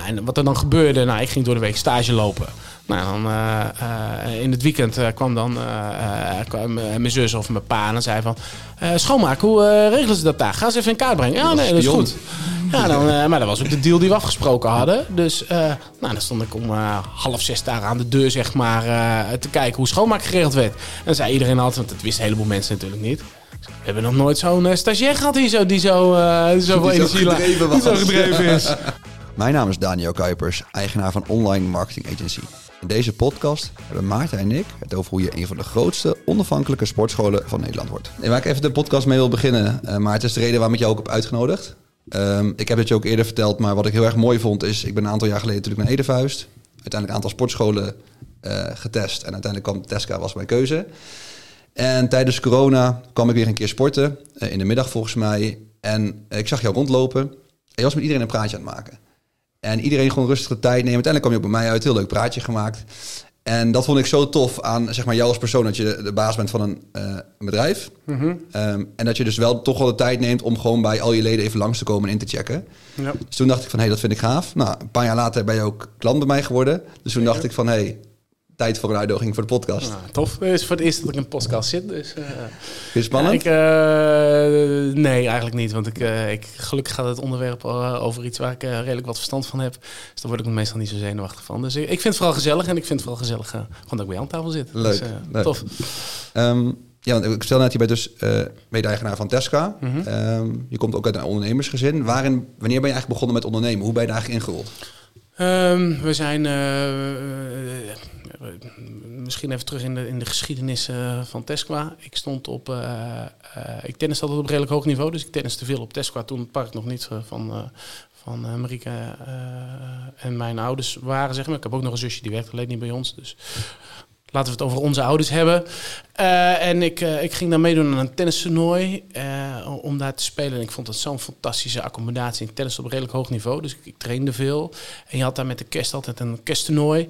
Nou, en wat er dan gebeurde, nou, ik ging door de week stage lopen. Nou, dan, eh, eh, in het weekend eh, kwam dan kwam, mijn zus of mijn pa en dan zei van... schoonmaak, hoe regelen ze dat daar? Ga ze even in kaart brengen. Ja, nee, dat is goed. Ja, dan, maar dat was ook de deal die we afgesproken hadden. Dus nou, dan stond ik om half zes daar aan de deur, zeg maar, te kijken hoe schoonmaak geregeld werd. En dan zei iedereen altijd, want dat wisten een heleboel mensen natuurlijk niet. We hebben nog nooit zo'n stagiair gehad die zo, die zo, zoveel Die zo energie gedreven die zo gedreven is. Mijn naam is Daniel Kuipers, eigenaar van Online Marketing Agency. In deze podcast hebben Maarten en ik het over hoe je een van de grootste onafhankelijke sportscholen van Nederland wordt. En waar ik even de podcast mee wil beginnen, eh Maarten, is de reden waarom ik jou ook heb uitgenodigd. Ehm, ik heb het je ook eerder verteld, maar wat ik heel erg mooi vond is, ik ben een aantal jaar geleden natuurlijk naar Edevuist. Uiteindelijk een aantal sportscholen eh, getest en uiteindelijk kwam Tesca was mijn keuze. En tijdens corona kwam ik weer een keer sporten, eh, in de middag volgens mij. En ik zag jou rondlopen en je was met iedereen een praatje aan het maken. En iedereen gewoon rustig de tijd nemen. Uiteindelijk kwam je ook bij mij uit, heel leuk praatje gemaakt. En dat vond ik zo tof aan zeg maar, jou als persoon, dat je de baas bent van een, eh, bedrijf. Mhm. Ehm, en dat je dus wel toch wel de tijd neemt om gewoon bij al je leden even langs te komen en in te checken. Ja. Dus toen dacht ik van, hé, hey, dat vind ik gaaf. Nou, een paar jaar later ben je ook klant bij mij geworden. Dus toen dacht ik van, hé, hey, tijd voor een uitdaging voor de podcast. Nou, tof. Het is voor het eerst dat ik in een podcast zit. Dus, eh, Vind je het spannend? Ja, ik, eh, nee, eigenlijk niet. Want ik, eh, ik, gelukkig gaat het onderwerp eh, over iets waar ik eh, redelijk wat verstand van heb. Dus daar word ik meestal niet zo zenuwachtig van. Dus ik, vind het vooral gezellig. En ik vind het vooral gezellig eh, gewoon dat ik bij jou aan tafel zit. Leuk, Dus, eh, leuk. Tof. Ehm, ja, want ik stel net, je bent dus eh mede-eigenaar van Tesca. Mhm. Ehm, je komt ook uit een ondernemersgezin. Waarin, wanneer ben je eigenlijk begonnen met ondernemen? Hoe ben je daar eigenlijk ingerold? Ehm, we zijn eh, eh, misschien even terug in de, in de geschiedenis eh, van Tesqua. Ik stond op, eh eh ik tennis altijd op redelijk hoog niveau, dus ik tennis te veel op Tesqua toen het park nog niet eh, van, eh van eh, Marieke eh, en mijn ouders waren, zeg maar. Ik heb ook nog een zusje die werkt alleen niet bij ons, dus laten we het over onze ouders hebben. Eh, en ik, eh, ik ging daar meedoen aan een tennistoernooi eh, om daar te spelen. En ik vond het zo'n fantastische accommodatie. Ik tennis op redelijk hoog niveau, dus ik, ik trainde veel. En je had daar met de kerst altijd een kersttoernooi.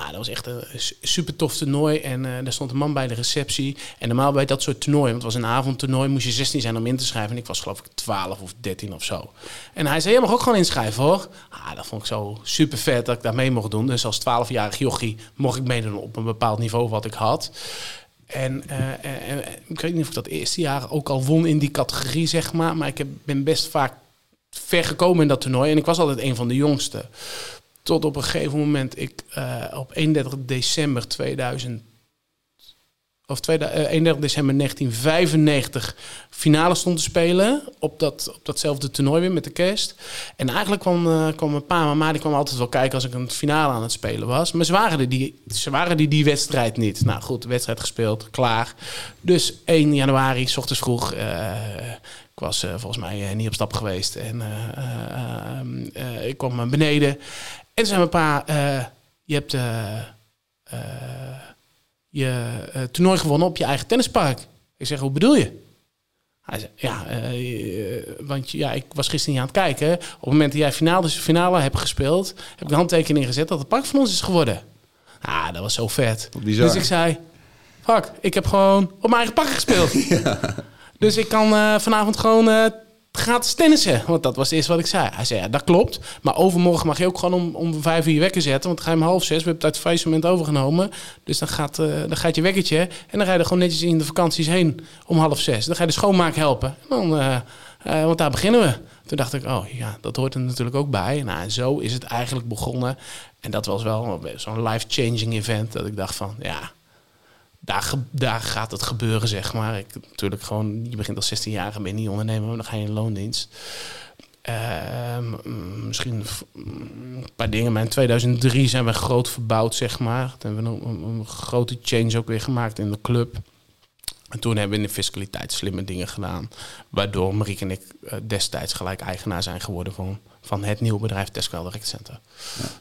Ja, dat was echt een su- super tof toernooi. En eh daar stond een man bij de receptie. En normaal bij dat soort toernooien, want het was een avondtoernooi, moest je 16 zijn om in te schrijven. En ik was geloof ik 12 of 13 of zo. En hij zei, je mag ook gewoon inschrijven hoor. Ah, dat vond ik zo super vet dat ik daar mee mocht doen. Dus als 12-jarig jochie mocht ik meedoen op een bepaald niveau wat ik had. En eh, eh, ik weet niet of ik dat eerste jaar ook al won in die categorie, zeg maar. Maar ik heb, ben best vaak ver gekomen in dat toernooi. En ik was altijd een van de jongsten. Tot op een gegeven moment ik eh, op 31 december 2000 of tweede- eh, 31 december 1995 finale stond te spelen op, dat, op datzelfde toernooi weer met de kerst. En eigenlijk kwam, eh, kwam mijn pa en mama die kwam altijd wel kijken als ik een finale aan het spelen was. Maar ze waren er die, ze waren die, die wedstrijd niet. Nou goed, wedstrijd gespeeld, klaar. Dus 1 januari, s ochtends vroeg, ik was volgens mij niet op stap geweest. En eh, eh, eh, ik kwam beneden. En toen zei mijn pa, eh, je hebt... eh, eh, je toernooi gewonnen op je eigen tennispark. Ik zeg, hoe bedoel je? Hij zei, ja, want ja, ik was gisteren niet aan het kijken. Op het moment dat jij finale, finale hebt gespeeld, heb ik de handtekening gezet dat het park van ons is geworden. Ah, dat was zo vet. Bizar. Dus ik zei, fuck, ik heb gewoon op mijn eigen park gespeeld. Dus ik kan vanavond gewoon gratis tennissen. Want dat was het eerste wat ik zei. Hij zei, ja, dat klopt. Maar overmorgen mag je ook gewoon om, om vijf uur je wekker zetten. Want ga je om half zes. We hebben het uit het faillissement overgenomen. Dus dan gaat, eh, dan gaat je wekkertje. En dan ga je er gewoon netjes in de vakanties heen om half zes. Dan ga je de schoonmaak helpen. En dan, eh, eh, want daar beginnen we. Toen dacht ik, oh ja, dat hoort er natuurlijk ook bij. Nou, en zo is het eigenlijk begonnen. En dat was wel zo'n life-changing event. Dat ik dacht van, ja, daar, daar gaat het gebeuren, zeg maar. Ik, natuurlijk gewoon, je begint als 16 jaar en ben je niet ondernemer, maar dan ga je in loondienst. Ehm, mm, misschien mm, een paar dingen. Maar in 2003 zijn we groot verbouwd, zeg maar. Toen hebben we een grote change ook weer gemaakt in de club. En toen hebben we in de fiscaliteit slimme dingen gedaan. Waardoor Marieke en ik eh, destijds gelijk eigenaar zijn geworden van, van het nieuwe bedrijf Tesco Direct Center.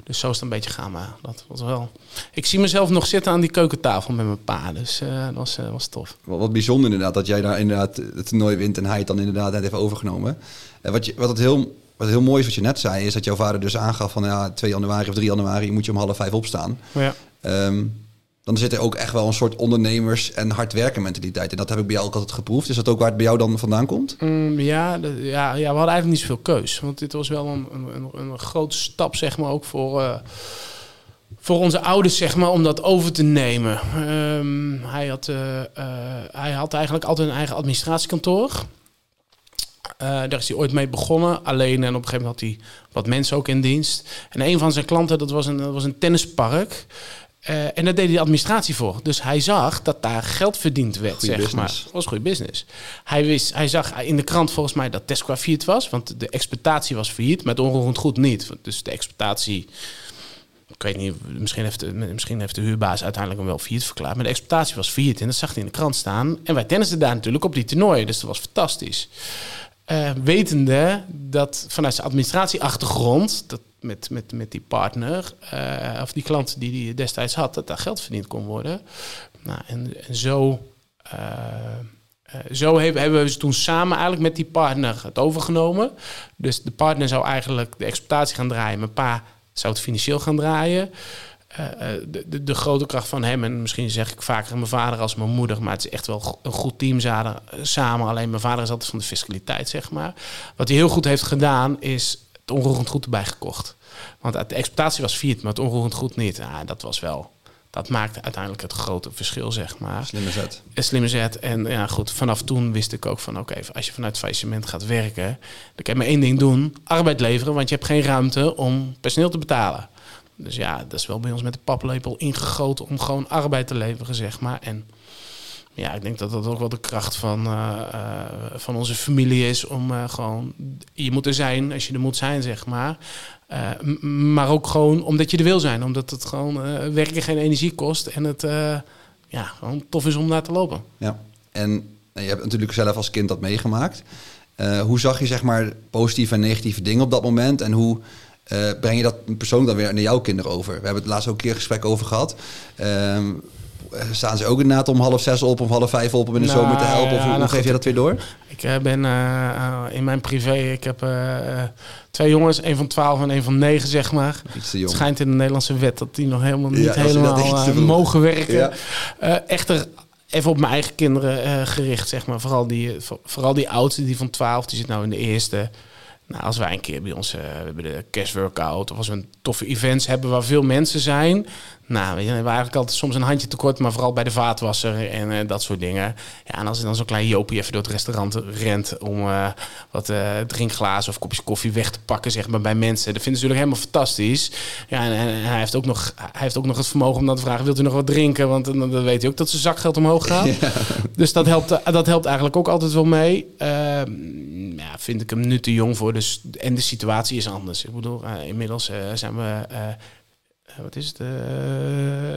Dus zo is het een beetje gaan, maar dat was wel... Ik zie mezelf nog zitten aan die keukentafel met mijn pa, dus eh, dat was, eh, was tof. Wat, wat bijzonder inderdaad, dat jij daar inderdaad het toernooi wint en hij het dan inderdaad net heeft overgenomen. En wat, je, wat, het heel, wat heel mooi is wat je net zei, is dat jouw vader dus aangaf van ja, 2 januari of 3 januari moet je om half vijf opstaan. Ja. Ehm, dan zit er ook echt wel een soort ondernemers- en hard werken mentaliteit. En dat heb ik bij jou ook altijd geproefd. Is dat ook waar het bij jou dan vandaan komt? Mm, ja, de- ja, ja, we hadden eigenlijk niet zoveel keus. Want dit was wel een, een, een, grote stap, zeg maar, ook voor, eh, voor onze ouders, zeg maar, om dat over te nemen. Ehm, hij, had, eh, eh, hij had eigenlijk altijd een eigen administratiekantoor. Daar is hij ooit mee begonnen. Alleen en op een gegeven moment had hij wat mensen ook in dienst. En een van zijn klanten, dat was een, dat was een tennispark. Eh, en daar deed hij de administratie voor. Dus hij zag dat daar geld verdiend werd, Goeie zeg business. maar. Dat was goede business. Hij, wist, hij zag in de krant volgens mij dat Tesla failliet was. Want de exploitatie was failliet, maar het onroerend goed niet. Dus de exploitatie... Ik weet niet, misschien heeft, de, misschien heeft de huurbaas uiteindelijk hem wel failliet verklaard. Maar de exploitatie was failliet en dat zag hij in de krant staan. En wij tennisten daar natuurlijk op die toernooien. Dus dat was fantastisch. Eh, wetende dat vanuit zijn administratieachtergrond, dat met, met, met die partner, eh, of die klant die hij destijds had, dat daar geld verdiend kon worden. Nou, en, en zo, eh, zo hebben, hebben we toen samen eigenlijk met die partner het overgenomen. Dus de partner zou eigenlijk de exploitatie gaan draaien, mijn pa zou het financieel gaan draaien. Eh, eh, de, de, de grote kracht van hem, en misschien zeg ik vaker mijn vader als mijn moeder, maar het is echt wel een goed team eh, samen. Alleen mijn vader is altijd van de fiscaliteit, zeg maar. Wat hij heel goed heeft gedaan, is het onroerend goed erbij gekocht. Want de exploitatie was failliet, maar het onroerend goed niet. Ja, dat was wel, dat maakte uiteindelijk het grote verschil, zeg maar. Slimme zet. Een slimme zet. En ja, goed, vanaf toen wist ik ook van... oké, als je vanuit faillissement gaat werken... dan kan je maar één ding doen. Arbeid leveren, want je hebt geen ruimte om personeel te betalen. Dus ja, dat is wel bij ons met de paplepel ingegoten... om gewoon arbeid te leveren, zeg maar. En ja, ik denk dat dat ook wel de kracht van, eh, eh, van onze familie is... om eh, gewoon... Je moet er zijn als je er moet zijn, zeg maar. Maar ook gewoon omdat je er wil zijn. Omdat het gewoon werken geen energie kost... en het ja, gewoon tof is om naar te lopen. Ja. En je hebt natuurlijk zelf als kind dat meegemaakt. Hoe zag je zeg maar positieve en negatieve dingen op dat moment? En hoe eh, breng je dat persoonlijk dan weer naar jouw kinderen over? We hebben het laatst ook een keer gesprek over gehad. Ehm, staan ze ook inderdaad om half zes op of half vijf op om in de Nou, zomer te helpen? Of ja, hoe, nou geef je dat weer door? Ik eh, ben eh, eh, in mijn privé, ik heb eh, eh, twee jongens, een van 12 en een van 9, zeg maar. Het schijnt in de Nederlandse wet dat die nog helemaal niet helemaal eh, mogen werken. Ja. Eh, echter, even op mijn eigen kinderen eh, gericht, zeg maar. Vooral die, eh, voor- vooral die oudste, die van 12, die zit nou in de eerste. Nou, als wij een keer bij ons, eh, we hebben de cashworkout, of als we een toffe events hebben waar veel mensen zijn. Nou, weet je, dan hebben we eigenlijk altijd soms een handje tekort, maar vooral bij de vaatwasser en eh, dat soort dingen. Ja, en als er dan zo'n klein Jopie even door het restaurant rent om eh, wat eh, drinkglazen of kopjes koffie weg te pakken, zeg maar, bij mensen. Dat vinden ze natuurlijk helemaal fantastisch. Ja, en, en hij, heeft ook nog, hij heeft ook nog het vermogen om dan te vragen, wilt u nog wat drinken? Want dan, dan weet hij ook dat zijn zakgeld omhoog gaat. Dus dat helpt, dat helpt eigenlijk ook altijd wel mee. Ehm, ja, vind ik hem nu te jong voor. Dus, en de situatie is anders. Ik bedoel, inmiddels zijn we... eh, wat is het? eh,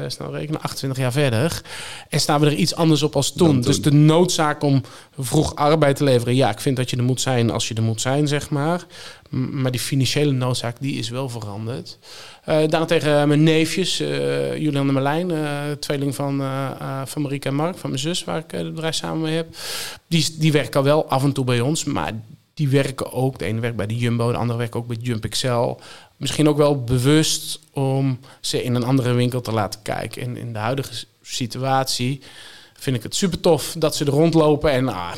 snel rekenen, 28 jaar verder. En staan we er iets anders op als toen. Dus de noodzaak om vroeg arbeid te leveren. Ja, ik vind dat je er moet zijn als je er moet zijn, zeg maar. Maar die financiële noodzaak, die is wel veranderd. Eh daarentegen mijn neefjes, eh, Julian en Marlijn, tweeling van, van Marieke en Mark, van mijn zus, waar ik het bedrijf samen mee heb. Die, die werken al wel af en toe bij ons, maar die werken ook. De ene werkt bij de Jumbo, de andere werkt ook bij Jump Excel. Misschien ook wel bewust om ze in een andere winkel te laten kijken. En in de huidige situatie vind ik het super tof dat ze er rondlopen en ah,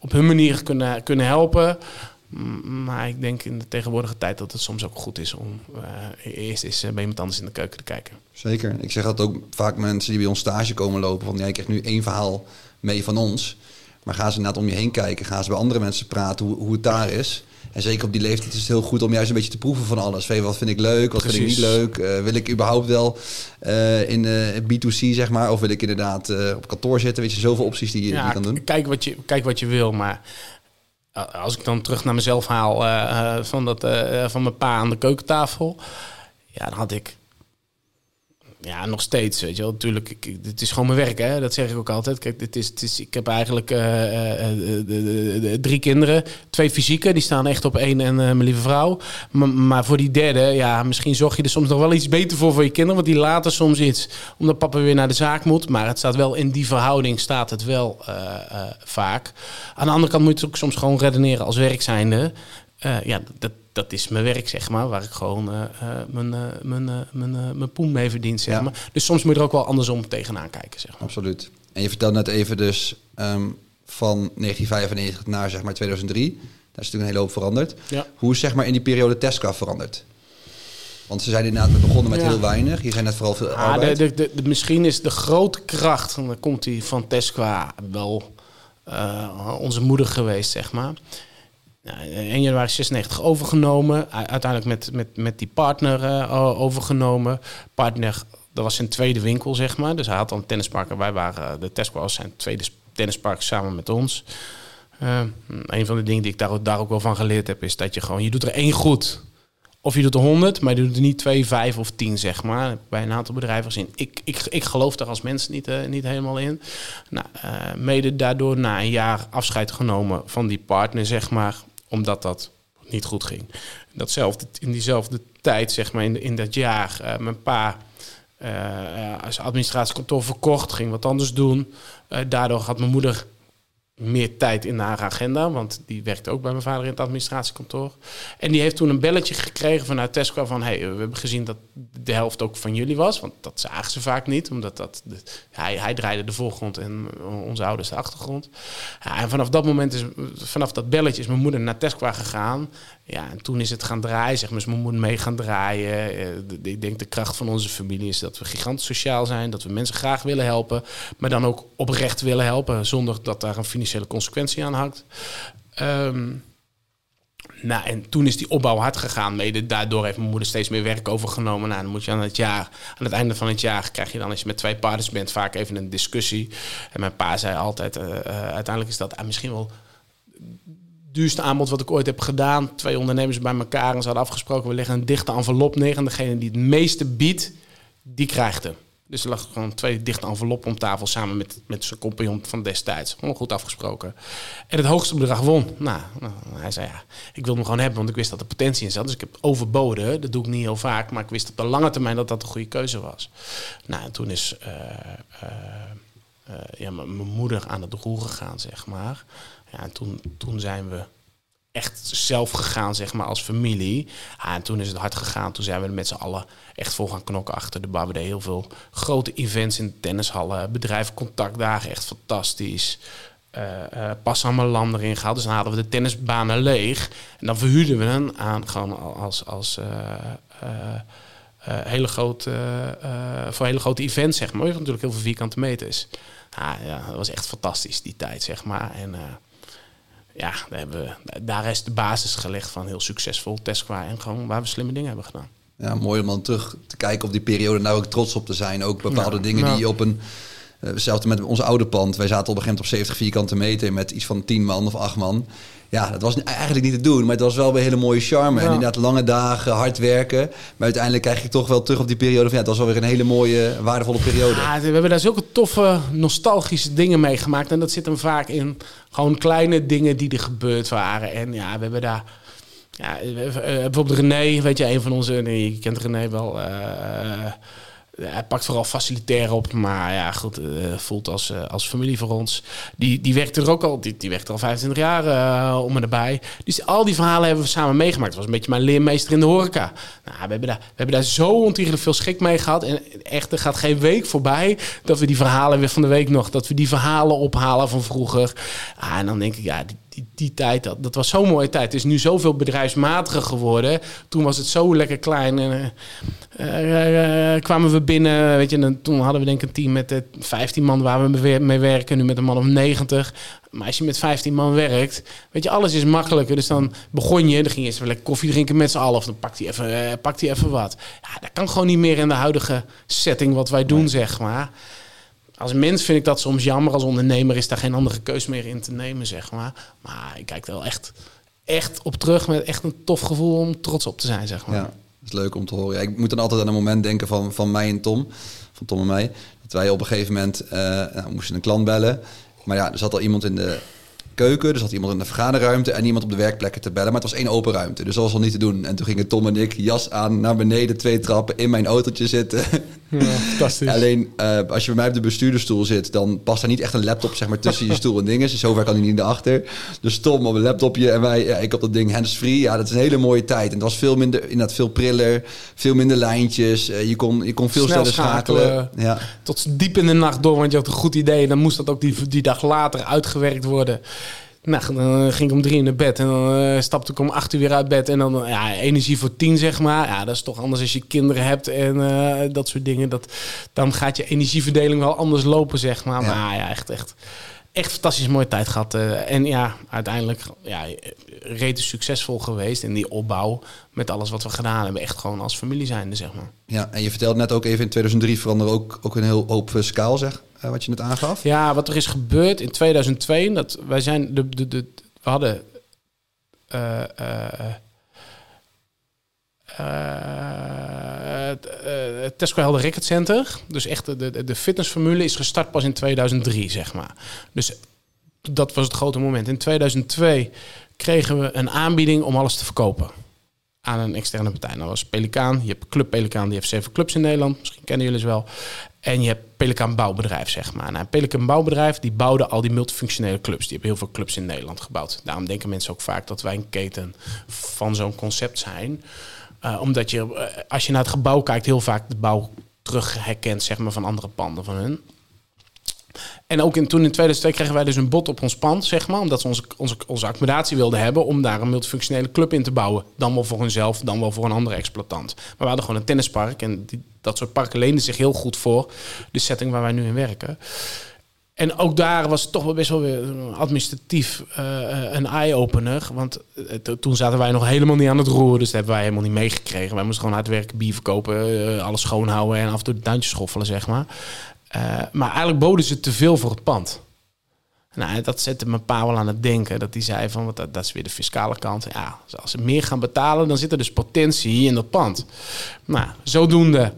op hun manier kunnen, kunnen helpen. Maar ik denk in de tegenwoordige tijd dat het soms ook goed is om eh, eerst eens eh, bij iemand anders in de keuken te kijken. Zeker. Ik zeg dat ook vaak mensen die bij ons stage komen lopen. Van ja, ik krijg nu één verhaal mee van ons. Maar gaan ze inderdaad om je heen kijken. Gaan ze bij andere mensen praten hoe, hoe het daar is. En zeker op die leeftijd is het heel goed om juist een beetje te proeven van alles. Wat vind ik leuk, wat vind ik niet leuk. Eh, wil ik überhaupt wel eh, in eh, B2C, zeg maar. Of wil ik inderdaad op kantoor zitten. Weet je, zoveel opties die, je- die je kan doen. Kijk wat je, kijk wat je wil, maar als ik dan terug naar mezelf haal van, dat, van mijn pa aan de keukentafel, ja, dan had ik. Ja, nog steeds, weet je wel. Natuurlijk, ik, het is gewoon mijn werk, hè. Dat zeg ik ook altijd. Kijk, dit is, het is, ik heb eigenlijk eh, eh, eh, drie kinderen. Twee fysieke, die staan echt op één en mijn lieve vrouw. Maar, voor die derde, ja, misschien zorg je er soms nog wel iets beter voor voor je kinderen. Want die laten soms iets, omdat papa weer naar de zaak moet. Maar het staat wel in die verhouding, staat het wel vaak. Aan de andere kant moet je het ook soms gewoon redeneren als werk zijnde. Eh, ja, dat, dat is mijn werk, zeg maar, waar ik gewoon uh, mijn, uh, mijn, mijn, mijn poen mee verdien, zeg maar. Dus soms moet je er ook wel andersom tegenaan kijken, zeg maar. Absoluut. En je vertelt net even dus um, van 1995 naar zeg maar 2003. Daar is natuurlijk een hele hoop veranderd. Ja. Hoe is zeg maar in die periode Tesca veranderd? Want ze zijn inderdaad begonnen met heel weinig. Je zijn net vooral veel ja, arbeid. De, de, de, misschien is de grote kracht, en dan komt die van Tesca wel uh, onze moeder geweest, zeg maar. Ja, 1 januari 96 overgenomen. Uiteindelijk met, met, met die partner uh, overgenomen. Partner, dat was zijn tweede winkel, zeg maar. Dus hij had dan een tennispark. En wij waren, de Tesco was zijn tweede tennispark samen met ons. Uh, een van de dingen die ik daar, daar ook wel van geleerd heb, is dat je gewoon, je doet er één goed. Of je doet er 100, maar je doet er niet 2, 5 of 10, zeg maar. Bij een aantal bedrijven gezien. Ik, ik, ik geloof daar als mens niet, niet helemaal in. Nou, mede daardoor na een jaar afscheid genomen van die partner, zeg maar. Omdat dat niet goed ging. Datzelfde, in diezelfde tijd, zeg maar, in, in dat jaar, uh, mijn pa als administratiekantoor verkocht, ging wat anders doen. daardoor had mijn moeder meer tijd in haar agenda, want die werkte ook bij mijn vader in het administratiekantoor. En die heeft toen een belletje gekregen vanuit Tesco van, hey, we hebben gezien dat de helft ook van jullie was, want dat zagen ze vaak niet, omdat dat hij, hij draaide de voorgrond en onze ouders de achtergrond. Ja, en vanaf dat moment is, vanaf dat belletje is mijn moeder naar Tesco gegaan. Ja, en toen is het gaan draaien, zeg maar, mijn moeder mee gaan draaien. Ik denk de kracht van onze familie is dat we gigantisch sociaal zijn, dat we mensen graag willen helpen, maar dan ook oprecht willen helpen, zonder dat daar een financiële consequentie aan hangt. Um, nou, en toen is die opbouw hard gegaan. Mede daardoor heeft mijn moeder steeds meer werk overgenomen. Nou, dan moet je aan het jaar, aan het einde van het jaar, krijg je dan als je met twee partners bent, vaak even een discussie. En mijn pa zei altijd, uh, uh, uiteindelijk is dat uh, misschien wel duurste aanbod wat ik ooit heb gedaan. Twee ondernemers bij elkaar en ze hadden afgesproken, we leggen een dichte envelop neer. En degene die het meeste biedt, die krijgt hem. Dus er lag gewoon twee dichte enveloppen om tafel samen met, met zijn compagnon van destijds. Gewoon goed afgesproken. En het hoogste bedrag won. Nou, nou, hij zei ja, ik wil hem gewoon hebben, want ik wist dat er potentie in zat. Dus ik heb overboden. Dat doe ik niet heel vaak, maar ik wist op de lange termijn dat dat de goede keuze was. Nou, en toen is uh, uh, uh, ja, mijn moeder aan het roer gegaan, zeg maar. Ja, en toen, toen zijn we echt zelf gegaan, zeg maar, als familie. En toen is het hard gegaan. Toen zijn we er met z'n allen echt vol gaan knokken achter de bar. Heel veel grote events in tennishallen, bedrijvencontactdagen, echt fantastisch. Uh, uh, pas aan mijn land erin gehaald. Dus dan hadden we de tennisbanen leeg. En dan verhuurden we hen aan gewoon als, als uh, hele grote, voor hele grote events, zeg maar. Je natuurlijk heel veel vierkante meters. Ja, ja, dat was echt fantastisch, die tijd, zeg maar. En ja, daar, hebben we, daar is de basis gelegd van heel succesvol Tesla en gewoon waar we slimme dingen hebben gedaan. Ja, mooi om dan terug te kijken op die periode, nou ook trots op te zijn. Ook bepaalde ja, dingen nou. die je op een. Uh, hetzelfde met ons oude pand. Wij zaten op een gegeven moment op 70 vierkante meter met iets van 10 man of 8 man. Ja, dat was eigenlijk niet te doen, maar het was wel een hele mooie charme. Ja. En inderdaad, lange dagen, hard werken. Maar uiteindelijk krijg je toch wel terug op die periode van ja, het was wel weer een hele mooie, waardevolle periode. Ja, we hebben daar zulke toffe, nostalgische dingen meegemaakt. En dat zit hem vaak in gewoon kleine dingen die er gebeurd waren. En ja, we hebben daar. Ja, bijvoorbeeld René, weet je, een van onze, nee, je kent René wel. Uh, hij pakt vooral facilitair op, maar ja, goed, uh, voelt als, uh, als familie voor ons. Die, die werkt er ook al, die, die werkt er al 25 jaar uh, om erbij. Dus al die verhalen hebben we samen meegemaakt. Het was een beetje mijn leermeester in de horeca. Nou, we, hebben daar, we hebben daar zo ontiegelijk veel schik mee gehad. En echt, er gaat geen week voorbij dat we die verhalen weer van de week nog, dat we die verhalen ophalen van vroeger. Ah, en dan denk ik, ja, die, die tijd, dat, dat was zo'n mooie tijd. Het is nu zoveel bedrijfsmatiger geworden. Toen was het zo lekker klein. En, uh, uh, kwamen we binnen, weet je, en toen hadden we denk ik een team met 15 man waar we mee werken. Nu met een man of 90. Maar als je met 15 man werkt, weet je, alles is makkelijker. Dus dan begon je, dan ging je eens lekker koffie drinken met z'n allen. Of dan pakt hij even, pakt hij even wat. Ja, dat kan gewoon niet meer in de huidige setting wat wij doen, nee. zeg maar als mens vind ik dat soms jammer. Als ondernemer is daar geen andere keus meer in te nemen, zeg maar. Maar ik kijk er wel echt, echt op terug met echt een tof gevoel om trots op te zijn, zeg maar. Ja, dat is leuk om te horen. Ja, ik moet dan altijd aan een moment denken van, van mij en Tom. Van Tom en mij. Dat wij op een gegeven moment uh, nou, moesten een klant bellen. Maar ja, er zat al iemand in de keuken. Er zat iemand in de vergaderruimte en iemand op de werkplekken te bellen. Maar het was één open ruimte, dus dat was al niet te doen. En toen gingen Tom en ik jas aan naar beneden, twee trappen, in mijn autootje zitten. Ja, fantastisch. Alleen uh, als je bij mij op de bestuurdersstoel zit, dan past daar niet echt een laptop zeg maar, tussen je stoel en dingen. Dus zover kan hij niet naar achter. Dus Tom op een laptopje en wij, ja, ik op dat ding hands-free. Ja, dat is een hele mooie tijd. En het was veel minder, inderdaad veel priller, veel minder lijntjes. Uh, je, kon, je kon veel Snel sneller schakelen. schakelen. Ja. Tot diep in de nacht door, want je had een goed idee. En dan moest dat ook die, die dag later uitgewerkt worden. Nou, dan ging ik om drie in de bed en dan uh, stapte ik om acht uur weer uit bed. En dan ja, energie voor tien, zeg maar. Ja, dat is toch anders als je kinderen hebt en uh, dat soort dingen. Dat, dan gaat je energieverdeling wel anders lopen, zeg maar. Ja. Maar ja, echt, echt, echt fantastisch mooie tijd gehad. Uh, en ja, uiteindelijk ja, rete succesvol geweest in die opbouw. Met alles wat we gedaan hebben. Echt gewoon als familie zijnde, zeg maar. Ja, en je vertelde net ook even in 2003 veranderde ook, ook een heel hoop schaal, zeg. Uh, wat je net aangaf. Ja, wat er is gebeurd in 2002. Dat wij zijn de, de, we hadden. Uh, uh, Tesco Helder Record Center. Dus echt de, de, de fitnessformule is gestart pas in 2003, zeg maar. Dus dat was het grote moment. In 2002 kregen we een aanbieding om alles te verkopen aan een externe partij. Dat was Pelikaan. Je hebt Club Pelikaan, die heeft zeven clubs in Nederland. Misschien kennen jullie ze wel. En je hebt Pelikaan Bouwbedrijf, zeg maar. Nou, Pelikaan Bouwbedrijf, die bouwde al die multifunctionele clubs. Die hebben heel veel clubs in Nederland gebouwd. Daarom denken mensen ook vaak dat wij een keten van zo'n concept zijn. Uh, omdat je, uh, als je naar het gebouw kijkt, heel vaak de bouw terug herkent, zeg maar, van andere panden van hun. En ook in, toen in 2002 kregen wij dus een bod op ons pand, zeg maar. Omdat ze onze, onze, onze accommodatie wilden hebben om daar een multifunctionele club in te bouwen. Dan wel voor hunzelf, dan wel voor een andere exploitant. Maar we hadden gewoon een tennispark en die, dat soort parken leenden zich heel goed voor de setting waar wij nu in werken. En ook daar was het toch wel best wel weer administratief uh, een eye-opener. Want uh, toen zaten wij nog helemaal niet aan het roeren. Dus dat hebben wij helemaal niet meegekregen. Wij moesten gewoon hard werken, bier verkopen, uh, alles schoonhouden en af en toe de tuintjes schoffelen, zeg maar. Uh, maar eigenlijk boden ze te veel voor het pand. Nou, dat zette mijn pa wel aan het denken. Dat hij zei van, dat, dat is weer de fiscale kant. Ja, als ze meer gaan betalen, dan zit er dus potentie in dat pand. Nou, zodoende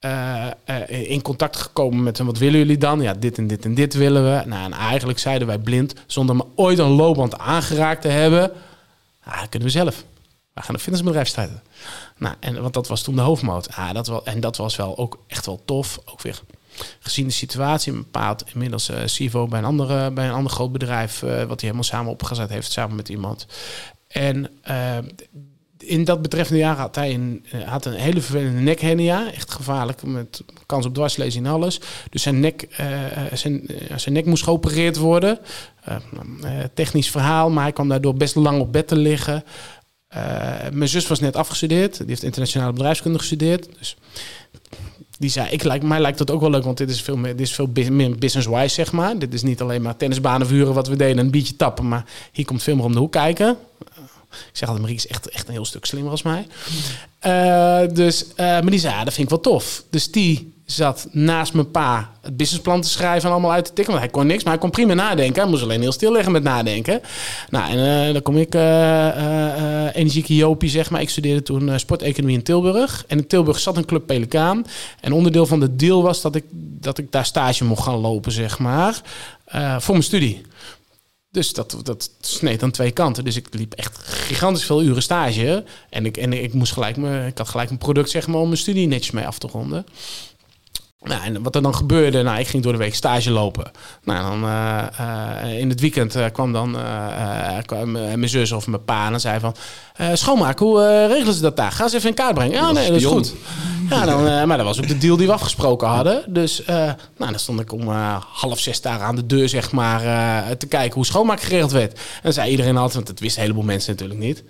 uh, uh, in contact gekomen met hem. Wat willen jullie dan? Ja, dit en dit en dit willen we. Nou, en eigenlijk zeiden wij blind, zonder me ooit een loopband aangeraakt te hebben. Ah, kunnen we zelf. We gaan een fitnessbedrijf starten. Nou, en, want dat was toen de hoofdmoot. Ah, dat was, en dat was wel ook echt wel tof. Ook weer gezien de situatie. Een bepaald inmiddels uh, CIVO bij een, andere, bij een ander groot bedrijf. Uh, wat hij helemaal samen opgezet heeft, samen met iemand. En uh, in dat betreffende jaar had hij een, had een hele vervelende nekhernia. Echt gevaarlijk, met kans op dwarslezing en alles. Dus zijn nek, zijn, zijn nek moest geopereerd worden. technisch verhaal, maar hij kwam daardoor best lang op bed te liggen. mijn zus was net afgestudeerd. Die heeft internationale bedrijfskunde gestudeerd. Dus die zei, ik lijkt, mij lijkt dat ook wel leuk, want dit is veel meer, dit is veel meer business-wise, zeg maar. Dit is niet alleen maar tennisbanen vuren wat we deden en een biertje tappen, maar hier komt veel meer om de hoek kijken. Ik zeg altijd, Marie is echt, echt een heel stuk slimmer als mij. Uh, dus, uh, maar die zei, ja, dat vind ik wel tof. Dus die zat naast mijn pa het businessplan te schrijven en allemaal uit te tikken. Want hij kon niks, maar hij kon prima nadenken. Hij moest alleen heel stil liggen met nadenken. Nou, en uh, dan kom ik, uh, uh, energieke Jopie, zeg maar. Ik studeerde toen sporteconomie in Tilburg. En in Tilburg zat een club Pelikaan. En onderdeel van de deal was dat ik, dat ik daar stage mocht gaan lopen, zeg maar. voor mijn studie. Dus dat, dat sneed aan twee kanten. Dus ik liep echt gigantisch veel uren stage. En ik, en ik, moest gelijk me, ik had gelijk een product zeg maar, om mijn studie netjes mee af te ronden. Nou, en wat er dan gebeurde, nou, ik ging door de week stage lopen. Nou, dan uh, uh, in het weekend uh, kwam dan kwam mijn zus of mijn pa en zei van... schoonmaak, hoe regelen ze dat daar? Ga ze even in kaart brengen. Ja, nee, dat is goed. Ja, dan, maar dat was ook de deal die we afgesproken hadden. Dus nou, dan stond ik om half zes daar aan de deur, zeg maar, te kijken hoe schoonmaak geregeld werd. En zei iedereen altijd, want dat wisten een heleboel mensen natuurlijk niet...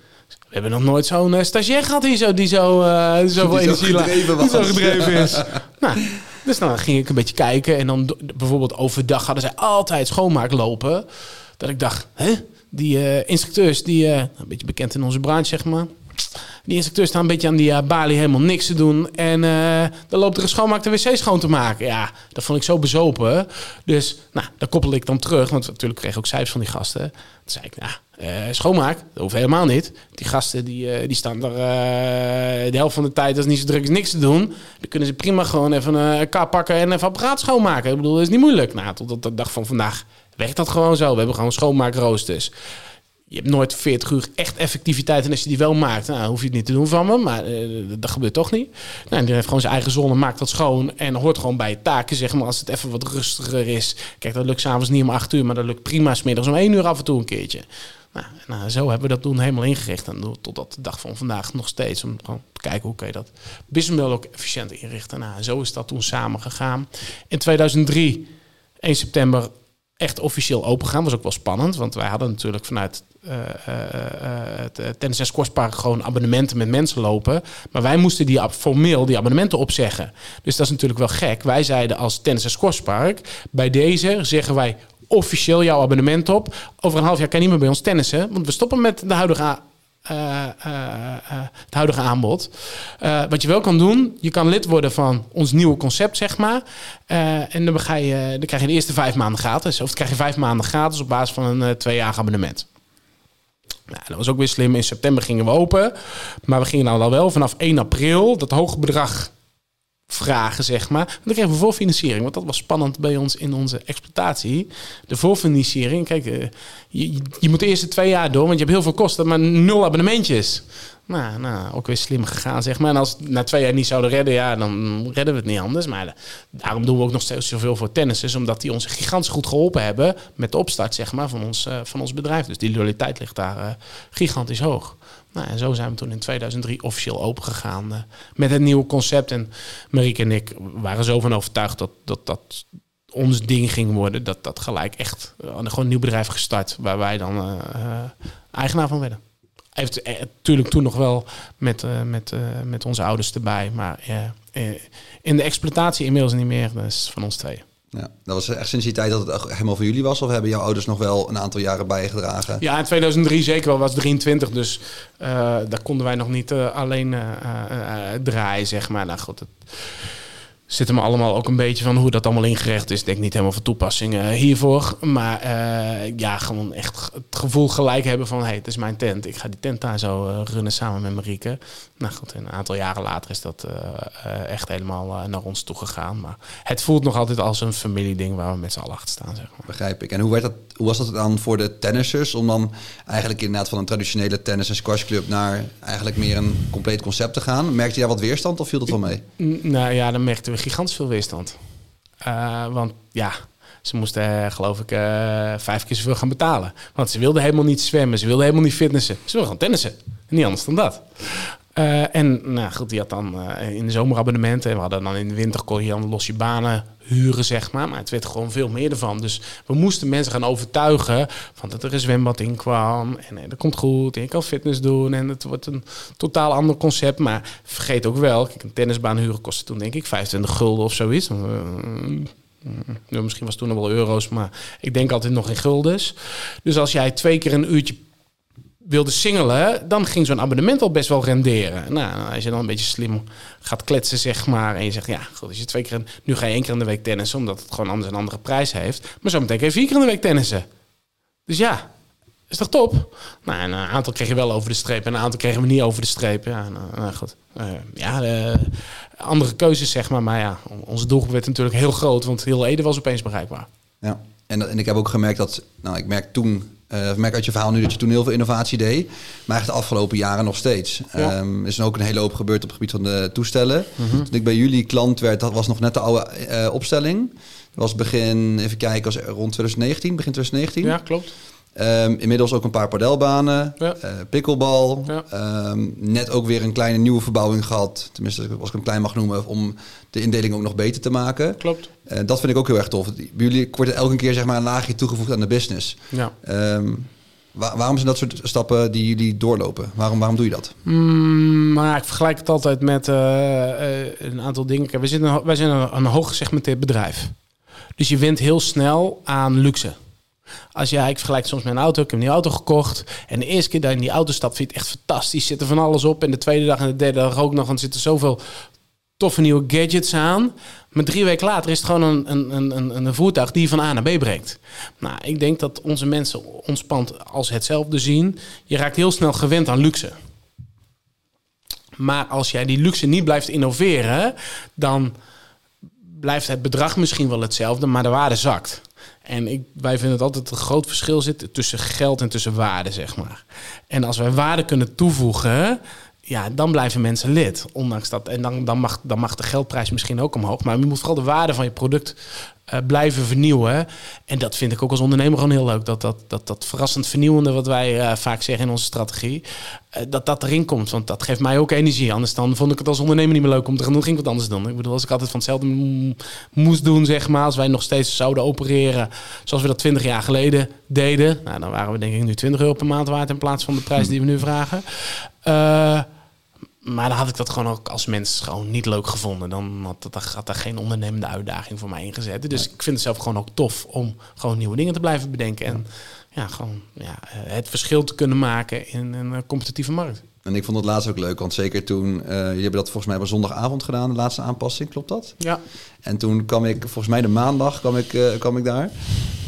We hebben nog nooit zo'n uh, stagiair gehad die zo, die zo, uh, die zoveel die energie zo gedreven, die zo gedreven is. nou, dus dan ging ik een beetje kijken. En dan bijvoorbeeld overdag hadden zij altijd schoonmaak lopen. Dat ik dacht, hè? Die uh, instructeurs, die een beetje bekend in onze branche, zeg maar. Die instructeurs staan een beetje aan die uh, balie helemaal niks te doen. En uh, dan loopt er een schoonmaak de wc schoon te maken. Ja, dat vond ik zo bezopen. Dus nou, daar koppel ik dan terug. Want natuurlijk kreeg ik ook cijfers van die gasten. Toen zei ik, nou, schoonmaak, dat hoeft helemaal niet. Die gasten die, die staan er de helft van de tijd, als niet zo druk is, niks te doen. Dan kunnen ze prima gewoon even een kar pakken en even apparaat schoonmaken. Ik bedoel, dat is niet moeilijk. Nou, tot op de dag van vandaag werkt dat gewoon zo. We hebben gewoon schoonmaakroosters. je hebt nooit 40 uur echt effectiviteit. En als je die wel maakt, nou, hoef je het niet te doen van me. Maar eh, dat gebeurt toch niet. Nou, die heeft gewoon zijn eigen zon en maakt dat schoon. En hoort gewoon bij taken, zeg maar. Als het even wat rustiger is. Kijk, dat lukt s'avonds niet om 8 uur. Maar dat lukt prima smiddags om 1 uur af en toe een keertje. Nou, nou, zo hebben we dat toen helemaal ingericht. En totdat de dag van vandaag nog steeds. Om gewoon te kijken hoe kun je dat businessmodel ook efficiënt inrichten. Nou, zo is dat toen samen gegaan. In 2003, 1 september, echt officieel open gaan. Was ook wel spannend, want wij hadden natuurlijk vanuit uh, het tennis- en squashpark gewoon abonnementen met mensen lopen. Maar wij moesten die formeel die abonnementen opzeggen. Dus dat is natuurlijk wel gek. Wij zeiden als tennis- en squashpark, bij deze zeggen wij officieel jouw abonnement op. Over een half jaar kan je niet meer bij ons tennissen, want we stoppen met de huidige uh, het huidige aanbod. wat je wel kan doen, je kan lid worden van ons nieuwe concept, zeg maar. en dan, dan krijg je de eerste vijf maanden gratis. Of dan krijg je vijf maanden gratis op basis van een tweejarig abonnement. Nou, dat was ook weer slim. In september gingen we open. Maar we gingen al wel vanaf 1 april dat hoge bedrag vragen, zeg maar. En dan kregen we voorfinanciering, want dat was spannend bij ons in onze exploitatie. De voorfinanciering, kijk, eh, je, je moet de eerste twee jaar door, want je hebt heel veel kosten, maar nul abonnementjes. Nou, nou, ook weer slim gegaan, zeg maar. En als na twee jaar niet zouden redden, ja, dan redden we het niet anders. Maar daarom doen we ook nog steeds zoveel voor tennissers, omdat die ons gigantisch goed geholpen hebben met de opstart, zeg maar, van ons, uh, van ons bedrijf. Dus die loyaliteit ligt daar gigantisch hoog. Nou, en zo zijn we toen in 2003 officieel open gegaan uh, met het nieuwe concept. En Marieke en ik waren zo van overtuigd dat dat, dat ons ding ging worden, dat dat gelijk echt gewoon een nieuw bedrijf gestart, waar wij dan eigenaar van werden heeft natuurlijk toen nog wel met, uh, met, uh, met onze ouders erbij. Maar uh, in de exploitatie inmiddels niet meer. Dat is van ons tweeën. Ja, dat was echt sinds die tijd dat het helemaal voor jullie was? Of hebben jouw ouders nog wel een aantal jaren bijgedragen? Ja, in 2003 zeker wel. was 23, dus daar konden wij nog niet alleen draaien, zeg maar. Nou het, zitten me allemaal ook een beetje van hoe dat allemaal ingericht is. Ik denk niet helemaal van toepassing uh, hiervoor. Maar uh, ja, gewoon echt het gevoel gelijk hebben van... hé, hey, het is mijn tent. Ik ga die tent daar zo uh, runnen samen met Marieke. Nou goed, een aantal jaren later is dat echt helemaal naar ons toe gegaan. Maar het voelt nog altijd als een familieding waar we met z'n allen achter staan. Zeg maar. Begrijp ik. En hoe, werd dat, hoe was dat dan voor de tennissers... om dan eigenlijk inderdaad van een traditionele tennis- en squashclub... naar eigenlijk meer een compleet concept te gaan? Merkte je daar wat weerstand of viel dat wel mee? Nou ja, dan merkten we gigantisch veel weerstand. Uh, want ja, ze moesten, uh, geloof ik, uh, vijf keer zoveel gaan betalen. Want ze wilden helemaal niet zwemmen, ze wilden helemaal niet fitnessen. Ze wilden gewoon tennissen. Niet anders dan dat. Uh, en nou goed, die had dan in de zomerabonnementen. En we hadden dan in de winter kon je dan los je banen huren, zeg maar. Maar het werd gewoon veel meer ervan. Dus we moesten mensen gaan overtuigen van dat er een zwembad in kwam. En, en dat komt goed. En je kan fitness doen. En het wordt een totaal ander concept. Maar vergeet ook wel, een tennisbaan huren kostte toen denk ik 25 gulden of zoiets. Ja, misschien was het toen nog wel euro's, maar ik denk altijd nog in guldens. Dus als jij twee keer een uurtje wilde singelen, dan ging zo'n abonnement al best wel renderen. Nou, als je dan een beetje slim gaat kletsen, zeg maar, en je zegt, ja, goed, als je twee keer, nu ga je één keer in de week tennissen, omdat het gewoon anders een andere prijs heeft. Maar zo meteen kun je vier keer in de week tennissen. Dus ja, is toch top? Nou, een aantal kreeg je wel over de streep en een aantal kregen we niet over de streep. Ja, nou, nou goed. Uh, ja, andere keuzes, zeg maar. Maar ja, onze doelgroep werd natuurlijk heel groot, want heel Ede was opeens bereikbaar. Ja, en, en ik heb ook gemerkt dat, nou, ik merk toen uh, ik merk uit je verhaal nu dat je toen heel veel innovatie deed. Maar echt de afgelopen jaren nog steeds. Ja. Um, er is ook een hele hoop gebeurd op het gebied van de toestellen. Mm -hmm. Toen ik bij jullie klant werd, dat was nog net de oude uh, opstelling. Dat was begin, even kijken, was rond 2019, begin 2019. Ja, klopt. Um, inmiddels ook een paar padelbanen, ja. uh, pikkelbal. Ja. Um, net ook weer een kleine nieuwe verbouwing gehad. Tenminste, als ik hem klein mag noemen, om de indeling ook nog beter te maken. Klopt. Uh, dat vind ik ook heel erg tof. Bij jullie wordt er elke keer zeg maar, een laagje toegevoegd aan de business. Ja. Um, waar, waarom zijn dat soort stappen die jullie doorlopen? Waarom, waarom doe je dat? Mm, maar ik vergelijk het altijd met uh, een aantal dingen. We zitten, wij zijn een, een bedrijf. Dus je wint heel snel aan luxe. Als jij, ik vergelijk soms een auto, ik heb een nieuwe auto gekocht. En de eerste keer dat je in die auto stapt, vind je het echt fantastisch. Zit er van alles op. En de tweede dag en de derde dag ook nog. Want er zitten zoveel toffe nieuwe gadgets aan. Maar drie weken later is het gewoon een, een, een, een voertuig die je van A naar B brengt. Nou, ik denk dat onze mensen ons pand als hetzelfde zien. Je raakt heel snel gewend aan luxe. Maar als jij die luxe niet blijft innoveren, dan blijft het bedrag misschien wel hetzelfde, maar de waarde zakt. En ik, wij vinden het altijd een groot verschil zit tussen geld en tussen waarde, zeg maar. En als wij waarde kunnen toevoegen, ja, dan blijven mensen lid. Ondanks dat. En dan, dan, mag, dan mag de geldprijs misschien ook omhoog. Maar je moet vooral de waarde van je product uh, blijven vernieuwen. En dat vind ik ook als ondernemer gewoon heel leuk. Dat dat, dat, dat verrassend vernieuwende, wat wij uh, vaak zeggen in onze strategie, uh, dat dat erin komt. Want dat geeft mij ook energie. Anders dan vond ik het als ondernemer niet meer leuk om te gaan doen. ging ik wat anders doen. Ik bedoel, als ik altijd van hetzelfde moest doen, zeg maar. Als wij nog steeds zouden opereren zoals we dat 20 jaar geleden deden. Nou, dan waren we denk ik nu 20 euro per maand waard in plaats van de prijs die we nu vragen. Maar dan had ik dat gewoon ook als mens gewoon niet leuk gevonden. Dan had, dat, had er geen ondernemende uitdaging voor mij ingezet. Dus ik vind het zelf gewoon ook tof om gewoon nieuwe dingen te blijven bedenken. En ja, gewoon ja, eh, het verschil te kunnen maken in een eh, competitieve markt. En ik vond het laatst ook leuk, want zeker toen... Uh, jullie hebben dat volgens mij op zondagavond gedaan, de laatste aanpassing, klopt dat? Ja. En toen kwam ik, volgens mij de maandag kwam ik, uh, kwam ik daar.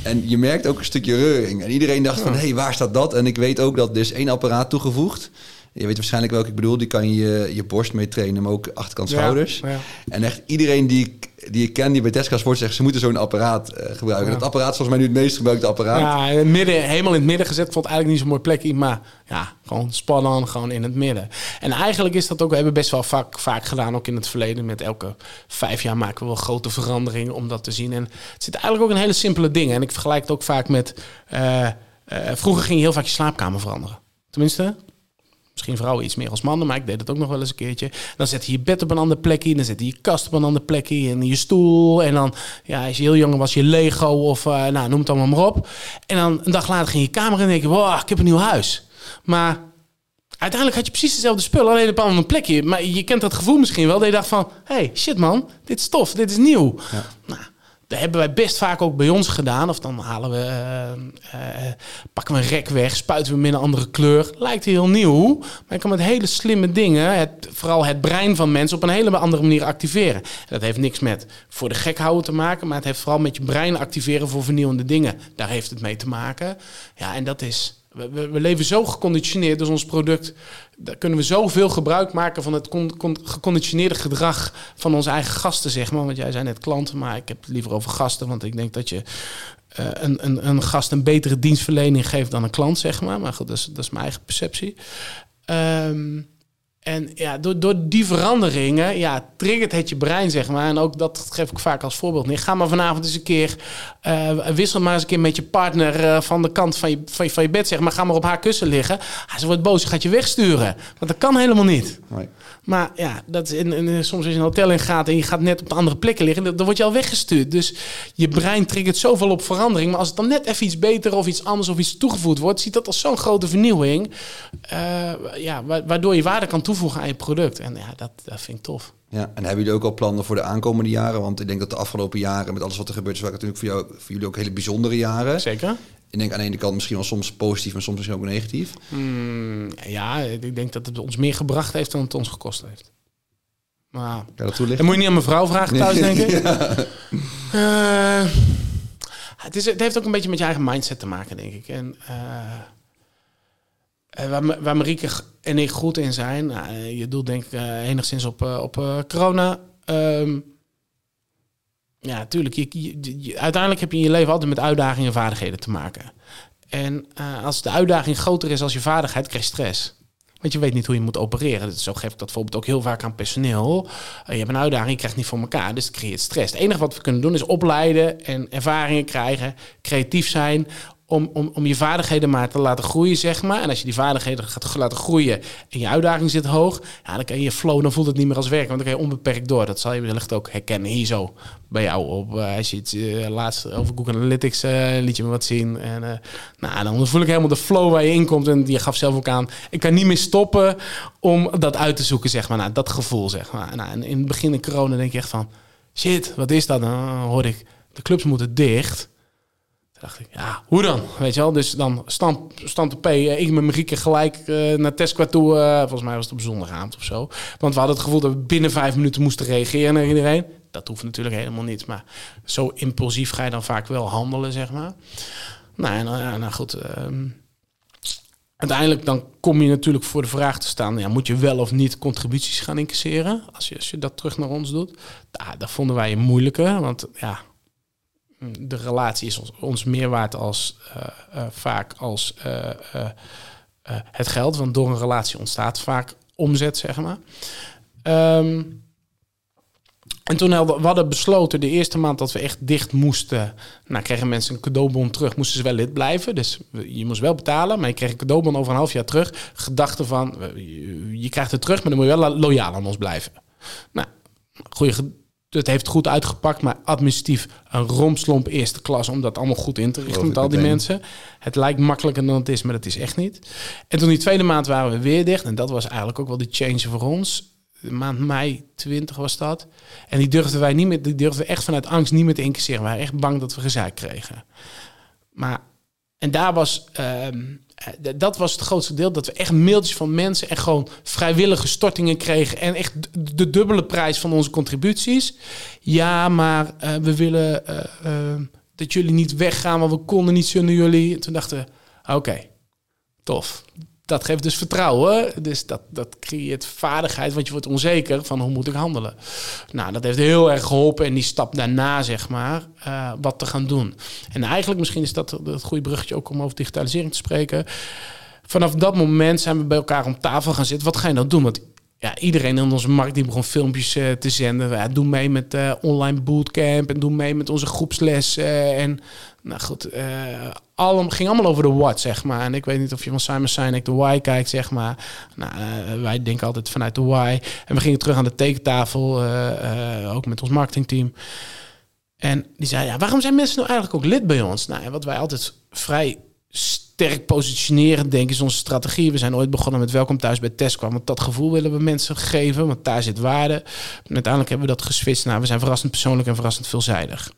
En je merkt ook een stukje reuring. En iedereen dacht van, hé, hey, waar staat dat? En ik weet ook dat dus één apparaat toegevoegd... Je weet waarschijnlijk welke ik bedoel. Die kan je je borst mee trainen, maar ook achterkant schouders. Ja, En echt iedereen die ik, die ik ken die bij Tesca Sport zegt... ze moeten zo'n apparaat uh, gebruiken. Dat apparaat is volgens mij nu het meest gebruikte apparaat. Ja, in het midden, helemaal in het midden gezet. vond eigenlijk niet zo'n mooi plekje. Maar ja, gewoon spannend, gewoon in het midden. En eigenlijk is dat ook... We hebben best wel vaak, vaak gedaan, ook in het verleden. Met elke vijf jaar maken we wel grote veranderingen om dat te zien. En het zit eigenlijk ook een hele simpele dingen. En ik vergelijk het ook vaak met... Uh, uh, vroeger ging je heel vaak je slaapkamer veranderen. Tenminste, Misschien vrouwen iets meer als mannen, maar ik deed het ook nog wel eens een keertje. Dan zet je je bed op een andere plekje, dan zet je je kast op een andere plekje en je stoel. En dan, ja, als je heel jong was, je Lego of uh, nou, noem het allemaal maar op. En dan een dag later ging je kamer en denk je, wow, ik heb een nieuw huis. Maar uiteindelijk had je precies dezelfde spullen, alleen op een ander plekje. Maar je kent dat gevoel misschien wel, dat je dacht van, hey, shit man, dit is tof, dit is nieuw. Ja. Nou, dat hebben wij best vaak ook bij ons gedaan. Of dan halen we, uh, uh, pakken we een rek weg, spuiten we hem in een andere kleur. Lijkt heel nieuw, maar je kan met hele slimme dingen, het, vooral het brein van mensen, op een hele andere manier activeren. dat heeft niks met voor de gek houden te maken, maar het heeft vooral met je brein activeren voor vernieuwende dingen. Daar heeft het mee te maken. Ja, en dat is we, we, leven zo geconditioneerd, dus ons product, daar kunnen we zoveel gebruik maken van het geconditioneerde gedrag van onze eigen gasten, zeg maar. Want jij zei net klanten, maar ik heb het liever over gasten, want ik denk dat je uh, een, een, een gast een betere dienstverlening geeft dan een klant, zeg maar. Maar goed, dat is, dat is mijn eigen perceptie. Um, en ja, door, door die veranderingen, ja, triggert het je brein, zeg maar. En ook dat geef ik vaak als voorbeeld. Nee, ga maar vanavond eens een keer, uh, wissel maar eens een keer met je partner uh, van de kant van je, van je, van, je, bed, zeg maar. Ga maar op haar kussen liggen. Ah, ze wordt boos, ze gaat je wegsturen. Want dat kan helemaal niet. Maar ja, dat is in, in, soms als je een hotel in gaat en je gaat net op de andere plekken liggen, dan word je al weggestuurd. Dus je brein triggert zoveel op verandering. Maar als het dan net even iets beter of iets anders of iets toegevoegd wordt, ziet dat als zo'n grote vernieuwing. Uh, ja, waardoor je waarde kan toevoegen aan je product. En ja, dat, dat vind ik tof. Ja, en hebben jullie ook al plannen voor de aankomende jaren? Want ik denk dat de afgelopen jaren, met alles wat er gebeurt, is natuurlijk voor, jou, voor jullie ook hele bijzondere jaren. Zeker. Ik denk aan de ene kant misschien wel soms positief, maar soms misschien ook negatief. Mm, ja, ik denk dat het ons meer gebracht heeft dan het ons gekost heeft. Maar, ja, dat toelichten? Dan moet je niet aan mijn vrouw vragen thuis, denk ik. ja. uh, het, is, het heeft ook een beetje met je eigen mindset te maken, denk ik. En uh, waar, waar Marieke en ik goed in zijn, nou, je doelt denk ik enigszins op, op corona. Um, ja, natuurlijk. Je, uiteindelijk heb je in je leven altijd met uitdagingen en vaardigheden te maken. En uh, als de uitdaging groter is als je vaardigheid, krijg je stress. Want je weet niet hoe je moet opereren. Zo geef ik dat bijvoorbeeld ook heel vaak aan personeel. Uh, je hebt een uitdaging, je krijgt niet voor elkaar. Dus het creëert stress. Het enige wat we kunnen doen is opleiden en ervaringen krijgen. Creatief zijn om, om, om je vaardigheden maar te laten groeien, zeg maar. En als je die vaardigheden gaat laten groeien en je uitdaging zit hoog, ja, dan kan je flow, dan voelt het niet meer als werk, want dan kan je onbeperkt door. Dat zal je wellicht ook herkennen hier zo bij jou op. Uh, als je het uh, laatst over Google Analytics uh, liet je me wat zien. En nou, dan voel ik helemaal de flow waar je in komt. En je gaf zelf ook aan, ik kan niet meer stoppen om dat uit te zoeken, zeg maar. Nou, dat gevoel, zeg maar. Nou, en in het begin in corona denk je echt van, shit, wat is dat? Dan hoorde ik, de clubs moeten dicht dacht ik, ja, hoe dan? Weet je wel? Dus dan stand, de P, uh, ik met Marieke gelijk uh, naar Tesco toe. Uh, volgens mij was het op zondagavond of zo. Want we hadden het gevoel dat we binnen vijf minuten moesten reageren naar iedereen. Dat hoeft natuurlijk helemaal niet. Maar zo impulsief ga je dan vaak wel handelen, zeg maar. Nou, en, nou goed. Ehm, uiteindelijk dan kom je natuurlijk voor de vraag te staan: ja, moet je wel of niet contributies gaan incasseren als je, als je dat terug naar ons doet? Ja, dat vonden wij een moeilijke, want ja, de relatie is ons, ons meer waard als uh, uh, vaak als uh, het geld, want door een relatie ontstaat vaak omzet, zeg maar. Um, en toen hadden we besloten de eerste maand dat we echt dicht moesten. Nou, kregen mensen een cadeaubon terug, moesten ze wel lid blijven. Dus je moest wel betalen, maar je kreeg een cadeaubon over een half jaar terug. Gedachte van, je krijgt het terug, maar dan moet je wel loyaal aan ons blijven. Nou, goeie, het heeft goed uitgepakt, maar administratief een romslomp eerste klas om dat allemaal goed in te richten met al die mensen. Het lijkt makkelijker dan het is, maar dat is echt niet. En toen die tweede maand waren we weer dicht. En dat was eigenlijk ook wel de change voor ons maand mei 20 was dat. En die durfden wij niet meer, die durfden we echt vanuit angst niet meer te incasseren. We waren echt bang dat we gezeik kregen. Maar, en daar was, ehm, dat was het grootste deel, dat we echt mailtjes van mensen en gewoon vrijwillige stortingen kregen. En echt de dubbele prijs van onze contributies. Ja, maar uh, we willen uh, dat jullie niet weggaan, want we konden niet zonder jullie. En toen dachten we, oké, tof dat geeft dus vertrouwen. Dus dat, dat creëert vaardigheid, want je wordt onzeker van hoe moet ik handelen. Nou, dat heeft heel erg geholpen. En die stap daarna, zeg maar, uh, wat te gaan doen. En eigenlijk, misschien is dat het goede bruggetje ook om over digitalisering te spreken. Vanaf dat moment zijn we bij elkaar om tafel gaan zitten. Wat ga je nou doen? Want ja, iedereen in onze markt die begon filmpjes uh, te zenden. Ja, doe mee met uh, online bootcamp en doe mee met onze groepsles. Uh, en nou goed, allemaal, ging allemaal over de what, zeg maar. En ik weet niet of je van Simon Sinek de why kijkt, zeg maar. Nou, wij denken altijd vanuit de why. En we gingen terug aan de tekentafel, ook met ons marketingteam. En die zei, ja, waarom zijn mensen nou eigenlijk ook lid bij ons? Nou, en wat wij altijd vrij sterk positioneren, denk ik, is onze strategie. We zijn ooit begonnen met welkom thuis bij Tesco. Want dat gevoel willen we mensen geven, want daar zit waarde. En uiteindelijk hebben we dat geswitcht naar we zijn verrassend persoonlijk en verrassend veelzijdig.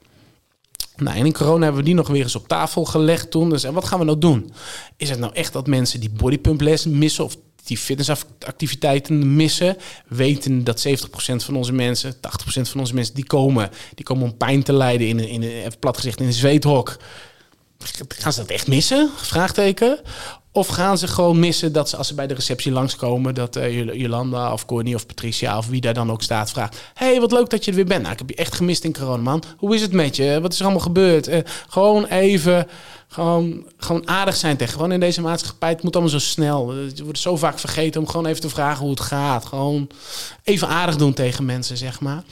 Nou, en in corona hebben we die nog weer eens op tafel gelegd toen. Dus en wat gaan we nou doen? Is het nou echt dat mensen die bodypump les missen of die fitnessactiviteiten missen, weten dat 70% van onze mensen, 80% van onze mensen die komen, die komen om pijn te lijden in, in, in even plat in een zweethok gaan ze dat echt missen? Vraagteken. Of gaan ze gewoon missen dat ze als ze bij de receptie langskomen, dat uh, Jolanda of Corny of Patricia of wie daar dan ook staat vraagt: hey, wat leuk dat je er weer bent. Nou, ik heb je echt gemist in corona, man. Hoe is het met je? Wat is er allemaal gebeurd? Uh, gewoon even gewoon, gewoon aardig zijn tegen. Gewoon in deze maatschappij, het moet allemaal zo snel. Je wordt zo vaak vergeten om gewoon even te vragen hoe het gaat. Gewoon even aardig doen tegen mensen, zeg maar.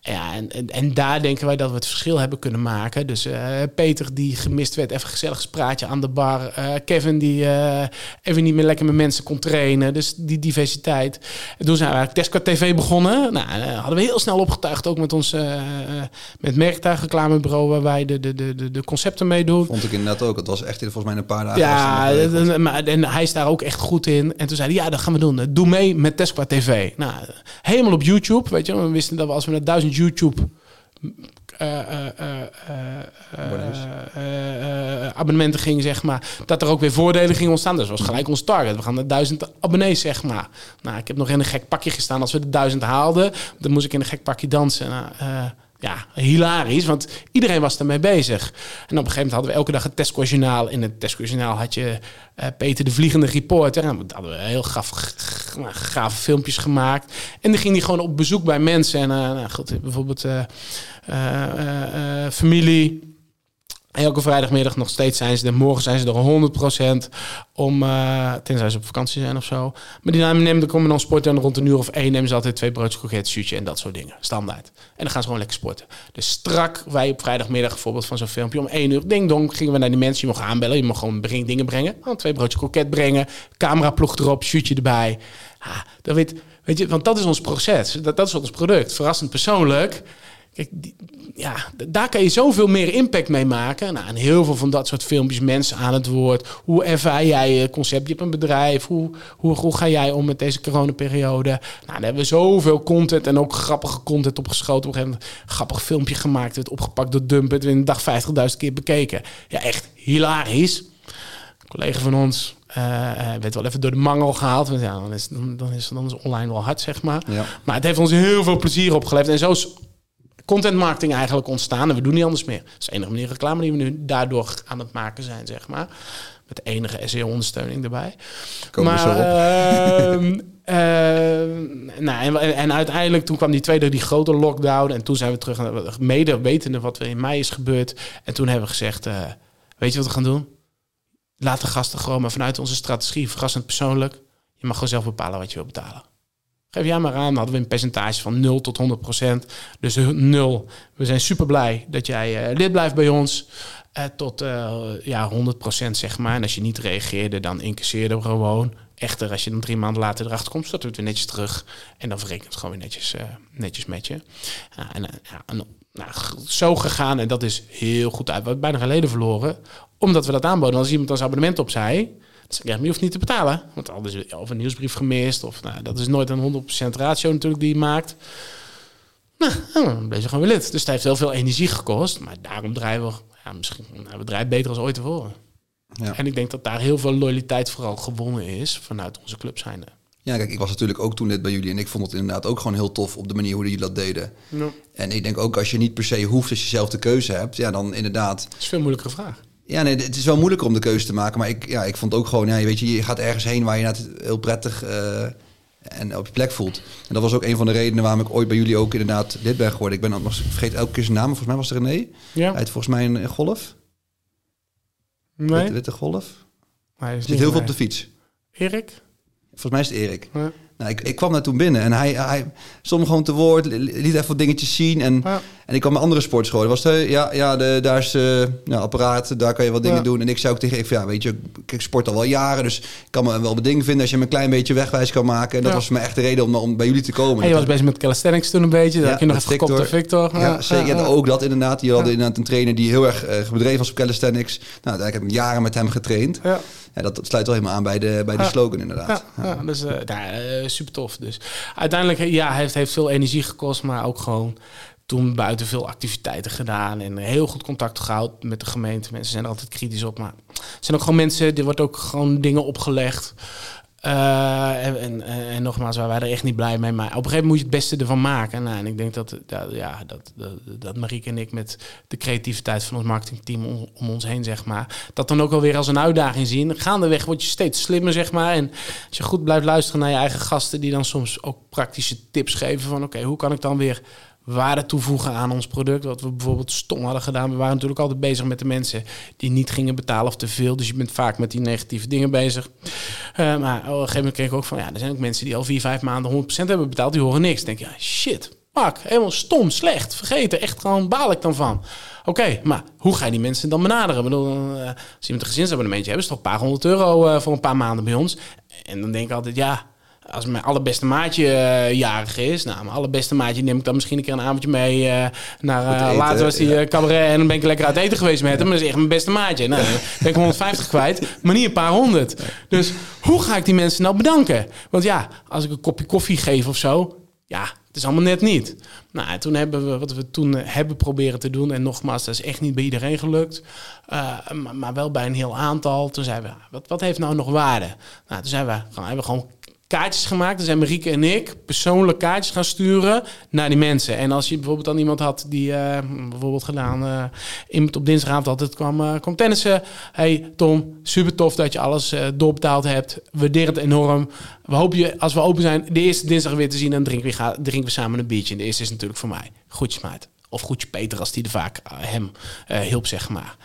Ja, en, en, en daar denken wij dat we het verschil hebben kunnen maken. Dus uh, Peter die gemist werd, even gezellig praatje aan de bar. Uh, Kevin die uh, even niet meer lekker met mensen kon trainen. Dus die diversiteit. En toen zijn we eigenlijk Tesco TV begonnen. Nou, hadden we heel snel opgetuigd, ook met ons met waar wij de, de, de, de concepten meedoen. Vond ik inderdaad ook. Het was echt volgens mij een paar dagen. Ja, en, maar, en hij is daar ook echt goed in. En toen zei hij, ja, dat gaan we doen. Doe mee met Tesco TV. Nou, helemaal op YouTube, weet je. We wisten dat we als we naar duizend YouTube... abonnementen gingen, zeg maar, dat er ook weer voordelen gingen ontstaan. Dus was gelijk ons target. We gaan naar duizend abonnees, zeg maar. Nou, ik heb nog in een gek pakje gestaan. Als we de duizend haalden, dan moest ik in een gek pakje dansen. Nou, ja, hilarisch, want iedereen was ermee bezig. En op een gegeven moment hadden we elke dag het Tesco-journaal. In het Tesco-journaal had je uh, Peter de Vliegende Reporter. En we hadden we heel gaaf, gave filmpjes gemaakt. En dan ging hij gewoon op bezoek bij mensen. En uh, nou goed, bijvoorbeeld uh, familie Elke vrijdagmiddag nog steeds zijn ze er. Morgen zijn ze er 100% om, uh, tenzij ze op vakantie zijn of zo. Maar die nemen de komen dan sporten en rond een uur of één nemen ze altijd twee broodjes kroket, shootje en dat soort dingen. Standaard. En dan gaan ze gewoon lekker sporten. Dus strak, wij op vrijdagmiddag bijvoorbeeld van zo'n filmpje om één uur, ding dong, gingen we naar die mensen. Je mag aanbellen, je mag gewoon breng, dingen brengen. Oh, twee broodjes kroket brengen, cameraploeg erop, shootje erbij. Ah, dat weet, weet je, want dat is ons proces. Dat, dat is ons product. Verrassend persoonlijk. Kijk, ja, daar kan je zoveel meer impact mee maken. Nou, en heel veel van dat soort filmpjes, mensen aan het woord. Hoe ervaar jij je concept? Je hebt een bedrijf. Hoe, hoe, hoe ga jij om met deze coronaperiode? Nou, daar hebben we zoveel content en ook grappige content opgeschoten. Op een gegeven moment een grappig filmpje gemaakt. Het opgepakt door Dump. Het in een dag 50.000 keer bekeken. Ja, echt hilarisch. Een collega van ons, uh, werd wel even door de mangel gehaald. Want ja, dan is, dan, is, dan is online wel hard, zeg maar. Ja. Maar het heeft ons heel veel plezier opgeleverd. En zo content marketing eigenlijk ontstaan. En we doen niet anders meer. Dat is de enige manier reclame die we nu daardoor aan het maken zijn, zeg maar. Met enige SEO-ondersteuning erbij. Komen we zo op. ehm, ehm, nou, en, en uiteindelijk toen kwam die tweede, die grote lockdown. En toen zijn we terug, naar- mede wetende wat er in mei is gebeurd. En toen hebben we gezegd, eh, weet je wat we gaan doen? Laat de gasten gewoon maar vanuit onze strategie, verrassend persoonlijk. Je mag gewoon zelf bepalen wat je wil betalen. Geef jij maar aan, hadden we een percentage van 0 tot 100 procent. Dus 0. We zijn super blij dat jij eh, lid blijft bij ons. Eh, tot eh, ja, 100 procent, zeg maar. En als je niet reageerde, dan incasseerden we gewoon. Echter, als je dan drie maanden later erachter komt, we het weer netjes terug. En dan verrekenen we het gewoon weer netjes, eh, netjes met je. En, eh, ja, nou, zo gegaan en dat is heel goed uit. We hebben bijna geleden verloren, omdat we dat aanboden. Als iemand ons abonnement opzij, ik, ja, maar je hoeft niet te betalen. Want anders is of een nieuwsbrief gemist, of nou, dat is nooit een 100% ratio natuurlijk die je maakt. Nou, dan bleef je gewoon weer lid. Dus het heeft heel veel energie gekost. Maar daarom draaien we, ja, misschien, nou, we draaien beter als ooit tevoren. Ja. En ik denk dat daar heel veel loyaliteit vooral gewonnen is vanuit onze club zijnde. Ja, kijk, ik was natuurlijk ook toen lid bij jullie en ik vond het inderdaad ook gewoon heel tof op de manier hoe jullie dat deden. En ik denk ook als je niet per se hoeft, als je zelf de keuze hebt, ja, dan inderdaad. Dat is een veel moeilijkere vraag. Ja, nee, het is wel moeilijker om de keuze te maken, maar ik, ja, ik vond ook gewoon, ja, je weet je, je gaat ergens heen waar je het heel prettig eh, en op je plek voelt. En dat was ook een van de redenen waarom ik ooit bij jullie ook inderdaad lid ben geworden. Ik ben nog, ik vergeet elke keer zijn naam, volgens mij was het René. Ja? Hij heeft volgens mij een, golf, Nee? witte, witte golf. Hij is zit heel veel op de fiets. Erik? Volgens mij is het Erik. Ja. Nou, ik, ik kwam daar toen binnen en hij, hij stond me gewoon te woord, li- liet even wat dingetjes zien. En, Ja. en ik kwam bij andere sportscholen. Was het, ja, ja de, daar is eh nou, apparaat, daar kan je wat dingen Ja. doen. En ik zei ook tegen ik, van, ja, weet je, ik sport al wel jaren, dus ik kan me wel bedingen vinden als je me een klein beetje wegwijs kan maken. En dat Ja. was voor mij echt de reden om, om bij jullie te komen. En je was bezig met calisthenics toen een beetje. Daar Ja, heb je nog even gekopt door Victor. Ja, zeker. En ook dat inderdaad. Die hadden Ja. inderdaad een trainer die heel erg eh, bedreven was op calisthenics. Nou, daar heb ik jaren met hem getraind. Ja. Ja, dat, dat sluit wel helemaal aan bij de, bij de slogan inderdaad. Ja, ja, dus eh nou, eh, super tof. Dus uiteindelijk, eh, ja, heeft, heeft veel energie gekost, maar ook gewoon toen buiten veel activiteiten gedaan en heel goed contact gehouden met de gemeente. Mensen zijn er altijd kritisch op, maar er zijn ook gewoon mensen, er wordt ook gewoon dingen opgelegd. Eh, en, en, en nogmaals, wij er echt niet blij mee. Maar op een gegeven moment moet je het beste ervan maken. Nou, en ik denk dat, ja, dat, dat, dat Marieke en ik met de creativiteit van ons marketingteam om, om ons heen, zeg maar, dat dan ook alweer als een uitdaging zien. Gaandeweg word je steeds slimmer, zeg maar. En als je goed blijft luisteren naar je eigen gasten, die dan soms ook praktische tips geven van, oké, hoe kan ik dan weer waarde toevoegen aan ons product. Wat we bijvoorbeeld stom hadden gedaan. We waren natuurlijk altijd bezig met de mensen die niet gingen betalen of te veel. Dus je bent vaak met die negatieve dingen bezig. Uh, maar op een gegeven moment kreeg ik ook van... ja, er zijn ook mensen die al vier, vijf maanden 100% hebben betaald. Die horen niks. Denk je, ja, shit, pak, helemaal stom, slecht, vergeten. Echt gewoon baal ik dan van. Oké, maar hoe ga je die mensen dan benaderen? Ik bedoel, uh, als je met een gezinsabonnementje hebt... is toch een paar honderd euro uh, voor een paar maanden bij ons. En dan denk ik altijd, ja als mijn allerbeste maatje uh, jarig is, nou, mijn allerbeste maatje neem ik dan misschien een keer een avondje mee uh, naar uh, later was die ja. cabaret en dan ben ik lekker uit eten geweest met hem. Maar dat is echt mijn beste maatje. Nou, dan ben ik 150 kwijt, maar niet een paar honderd. Dus hoe ga ik die mensen nou bedanken? Want ja, als ik een kopje koffie geef of zo, ja, het is allemaal net niet. Nou, en toen hebben we wat we toen hebben proberen te doen. En nogmaals, dat is echt niet bij iedereen gelukt. Uh, maar, maar, wel bij een heel aantal. Toen zeiden we, wat, wat heeft nou nog waarde? Nou, toen zijn we, gewoon, hebben we gewoon kaartjes gemaakt. Dan zijn Marieke en ik persoonlijk kaartjes gaan sturen naar die mensen. En als je bijvoorbeeld dan iemand had die uh, bijvoorbeeld gedaan... Uh, op dinsdagavond altijd kwam, uh, kwam tennissen. Hey Tom, super tof dat je alles doorbetaald hebt. Waardeer het enorm. We hopen je, als we open zijn, de eerste dinsdag weer te zien... en drinken we, drinken we samen een biertje. En de eerste is natuurlijk voor mij. Groetjes maat. Of groetje Peter, als die er vaak hem hielp, zeg maar.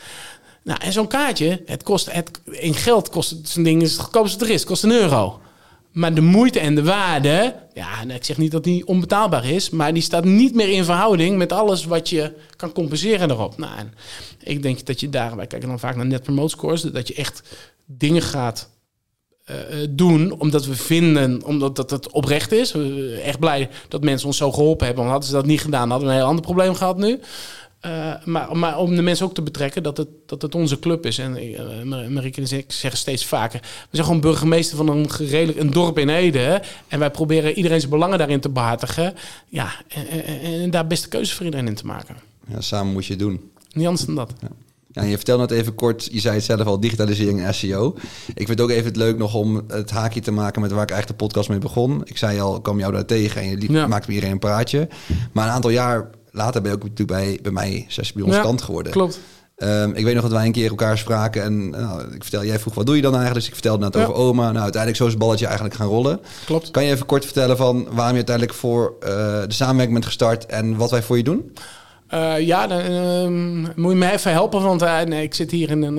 Nou, en zo'n kaartje, het kost, in geld kost het zo'n ding, is het goedkoopste er is, kost een euro. Maar de moeite en de waarde, ja, ik zeg niet dat die onbetaalbaar is, maar die staat niet meer in verhouding met alles wat je kan compenseren erop. Nou, ik denk dat je daar, wij kijken dan vaak naar net promote scores, dat je echt dingen gaat uh, doen omdat we vinden, omdat dat het oprecht is. We zijn echt blij dat mensen ons zo geholpen hebben, want hadden ze dat niet gedaan, hadden we een heel ander probleem gehad nu. Uh, maar, maar, om de mensen ook te betrekken dat het, dat het onze club is. En uh, Marieke en ik zeggen steeds vaker... we zijn gewoon burgemeester van een, redelijk, een dorp in Ede. En wij proberen iedereen zijn belangen daarin te behartigen. Ja, en, en, en daar beste keuzes voor iedereen in te maken. Ja, samen moet je het doen. Niet anders dan dat. Ja. Ja, je vertelde net even kort, je zei het zelf al, digitalisering en SEO. Ik vind het ook even het leuk nog om het haakje te maken met waar ik eigenlijk de podcast mee begon. Ik zei al, ik kwam jou daar tegen en je liep, ja. maakte met iedereen een praatje. Maar een aantal jaar later ben je ook natuurlijk bij, bij mij zes bij ons ja, kant geworden. Klopt. Ehm, ik weet nog dat wij een keer elkaar spraken en nou, ik vertel, jij vroeg wat doe je dan eigenlijk? Dus ik vertelde net over oma. Nou, uiteindelijk zo is het balletje eigenlijk gaan rollen. Klopt. Kan je even kort vertellen van waarom je uiteindelijk voor uh, de samenwerking bent gestart en wat wij voor je doen? Uh, ja, dan uh, moet je me even helpen, want uh, nee, ik zit hier in, een,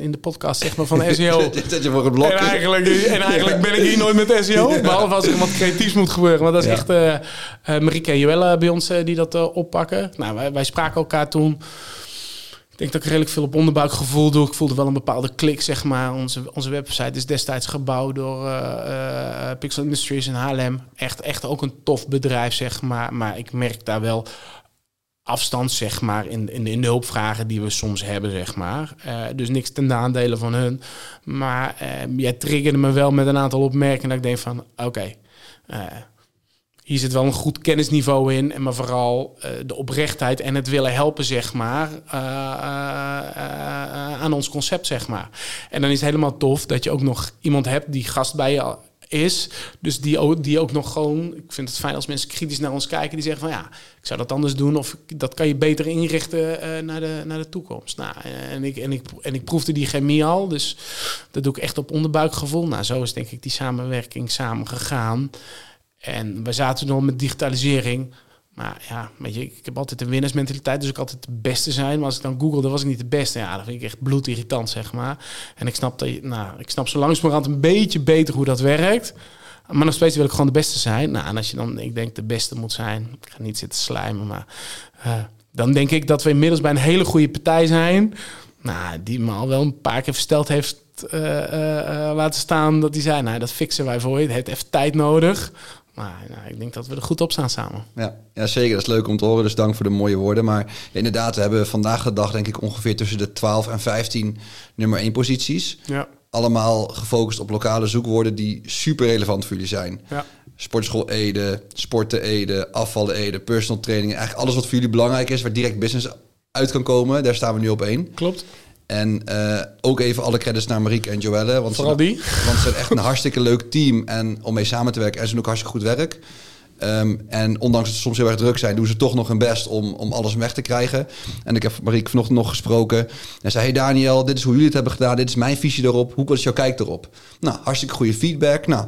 in de podcast zeg maar, van SEO. Zet je voor het blok. En eigenlijk, en eigenlijk ben ik hier nooit met SEO, behalve als er wat creatiefs moet gebeuren. Maar dat is ja. echt Marieke en Joelle bij ons die dat oppakken. Nou, wij, wij spraken elkaar toen. Ik denk dat ik redelijk veel op onderbuikgevoel doe. Ik voelde wel een bepaalde klik, zeg maar. Onze, onze website is destijds gebouwd door Pixel Industries in Haarlem. Echt, echt ook een tof bedrijf, zeg maar. Maar ik merk daar wel afstand, zeg maar, in, in, de hulpvragen die we soms hebben, zeg maar. Uh, dus niks ten nadele van hun. Maar uh, jij triggerde me wel met een aantal opmerkingen dat ik denk van, oké, uh, hier zit wel een goed kennisniveau in. En maar vooral de oprechtheid en het willen helpen, zeg maar, aan ons concept, zeg maar. En dan is het helemaal tof dat je ook nog iemand hebt die gast bij je is. Dus die ook, die ook nog gewoon. Ik vind het fijn als mensen kritisch naar ons kijken. Die zeggen van ja, ik zou dat anders doen. Of dat kan je beter inrichten uh, naar, de, naar de toekomst. Nou, en ik, en, ik, en ik proefde die chemie al. Dus dat doe ik echt op onderbuikgevoel. Nou, zo is denk ik die samenwerking samen gegaan. En we zaten nog met digitalisering. Maar ja, weet je, ik heb altijd een winnersmentaliteit, dus ik altijd de beste zijn. Maar als ik dan google, dan was ik niet de beste. Ja, dat vind ik echt bloedirritant, zeg maar. En ik snap, dat nou, ik snap zo langzamerhand een beetje beter hoe dat werkt. Maar nog steeds wil ik gewoon de beste zijn. Nou, en als je dan, ik denk, de beste moet zijn. Ik ga niet zitten slijmen, maar... Uh, dan denk ik dat we inmiddels bij een hele goede partij zijn. Nou, die me al wel een paar keer versteld heeft uh, uh, laten staan. Dat die zei, nou, dat fixen wij voor je. Het heeft even tijd nodig. Maar nou, ik denk dat we er goed op staan samen. Ja, ja, zeker. Dat is leuk om te horen. Dus dank voor de mooie woorden. Maar inderdaad, we hebben vandaag de dag denk ik ongeveer tussen de 12 en 15 nummer 1 posities. Ja. Allemaal gefocust op lokale zoekwoorden die super relevant voor jullie zijn. Ja. Sportschool Ede, sporten Ede, afvallen Ede, personal training. Eigenlijk alles wat voor jullie belangrijk is, waar direct business uit kan komen. Daar staan we nu op één. Klopt. En uh, ook even alle credits naar Marieke en Joelle. Want Vooral die. Want ze zijn echt een hartstikke leuk team en om mee samen te werken. En ze doen ook hartstikke goed werk. Um, en ondanks dat ze soms heel erg druk zijn, doen ze toch nog hun best om, om alles weg te krijgen. En ik heb Marieke vanochtend nog gesproken. En zei: Hey Daniel, dit is hoe jullie het hebben gedaan. Dit is mijn visie erop. Hoe is jouw kijk erop? Nou, hartstikke goede feedback. Nou,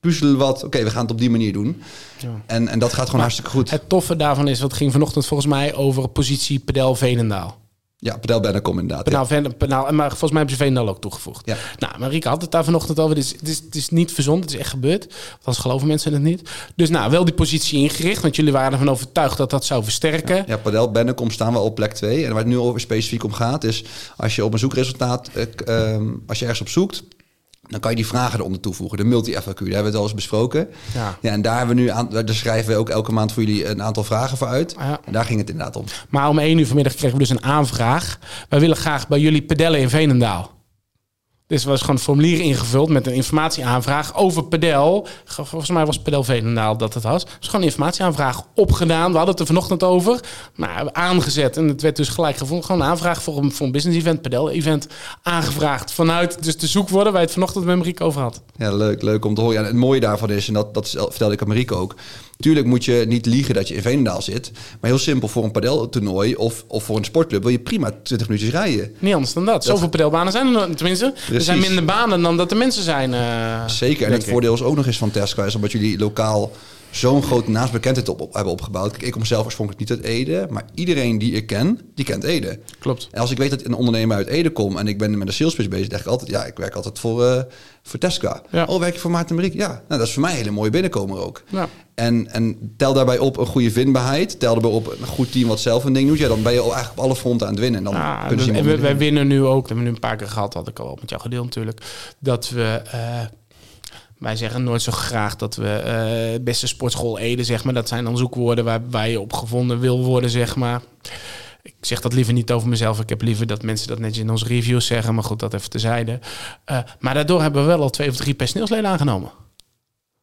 puzzelen wat. Oké, okay, we gaan het op die manier doen. Ja. En, en dat gaat gewoon maar hartstikke goed. Het toffe daarvan is, wat ging vanochtend volgens mij over positie Pedel Venendaal. Ja, Pedel Bennekom inderdaad. Penaal, ja. Penaal, maar volgens mij hebben ze Veendal ook toegevoegd. Ja. Nou, Marieke had het daar vanochtend over. Het is, het is, het is niet verzonnen, het is echt gebeurd. Anders geloven mensen het niet. Dus nou, wel die positie ingericht. Want jullie waren ervan overtuigd dat dat zou versterken. Ja, ja Padel Bennekom staan we op plek 2. En waar het nu over specifiek om gaat, is als je op een zoekresultaat, uh, als je ergens op zoekt, dan kan je die vragen eronder toevoegen. De multi-FAQ, daar hebben we het al eens besproken. Ja. ja en daar, hebben we nu aan, daar schrijven we ook elke maand voor jullie een aantal vragen voor uit. Ja. En daar ging het inderdaad om. Maar om één uur vanmiddag kregen we dus een aanvraag. Wij willen graag bij jullie pedellen in Veenendaal. Dus was gewoon een formulier ingevuld met een informatieaanvraag over pedel. Volgens mij was pedel Veenendaal dat het was. Dus gewoon een informatieaanvraag opgedaan. We hadden het er vanochtend over. Maar aangezet. En het werd dus gelijk gevonden. Gewoon een aanvraag voor een, business event, pedel event. Aangevraagd vanuit dus de zoekwoorden waar je het vanochtend met Marieke over had. Ja, leuk, leuk om te horen. Ja, het mooie daarvan is, en dat, dat vertelde ik aan Marieke ook. Tuurlijk moet je niet liegen dat je in Veenendaal zit. Maar heel simpel, voor een padeltoernooi of, of voor een sportclub wil je prima 20 minuutjes rijden. Niet anders dan dat. Zoveel padelbanen zijn er tenminste. Precies. Er zijn minder banen dan dat er mensen zijn. Uh, Zeker. En het voordeel is ook nog eens van Tesco, is omdat jullie lokaal zo'n grote naastbekendheid op, op, hebben opgebouwd. Kijk, ik kom zelf oorspronkelijk niet uit Ede, maar iedereen die ik ken, die kent Ede. Klopt. En als ik weet dat een ondernemer uit Ede komt en ik ben met een sales pitch bezig, denk ik altijd, ja, ik werk altijd voor, uh, voor Tesca. Ja. Oh, werk je voor Maarten Mariek? Ja, nou, dat is voor mij een hele mooie binnenkomer ook. Ja. En, en tel daarbij op een goede vindbaarheid, tel daarbij op een goed team wat zelf een ding doet, ja, dan ben je al eigenlijk op alle fronten aan het winnen. En dan ja, kunnen ze we, wij winnen nu ook, dat hebben we nu een paar keer gehad, had ik al met jou gedeeld natuurlijk, dat we... Uh, wij zeggen nooit zo graag dat we uh, beste sportschool Ede, zeg maar. Dat zijn dan zoekwoorden waar, waar je op gevonden wil worden, zeg maar. Ik zeg dat liever niet over mezelf. Ik heb liever dat mensen dat netjes in onze reviews zeggen. Maar goed, dat even tezijde. Uh, maar daardoor hebben we wel al twee of drie personeelsleden aangenomen.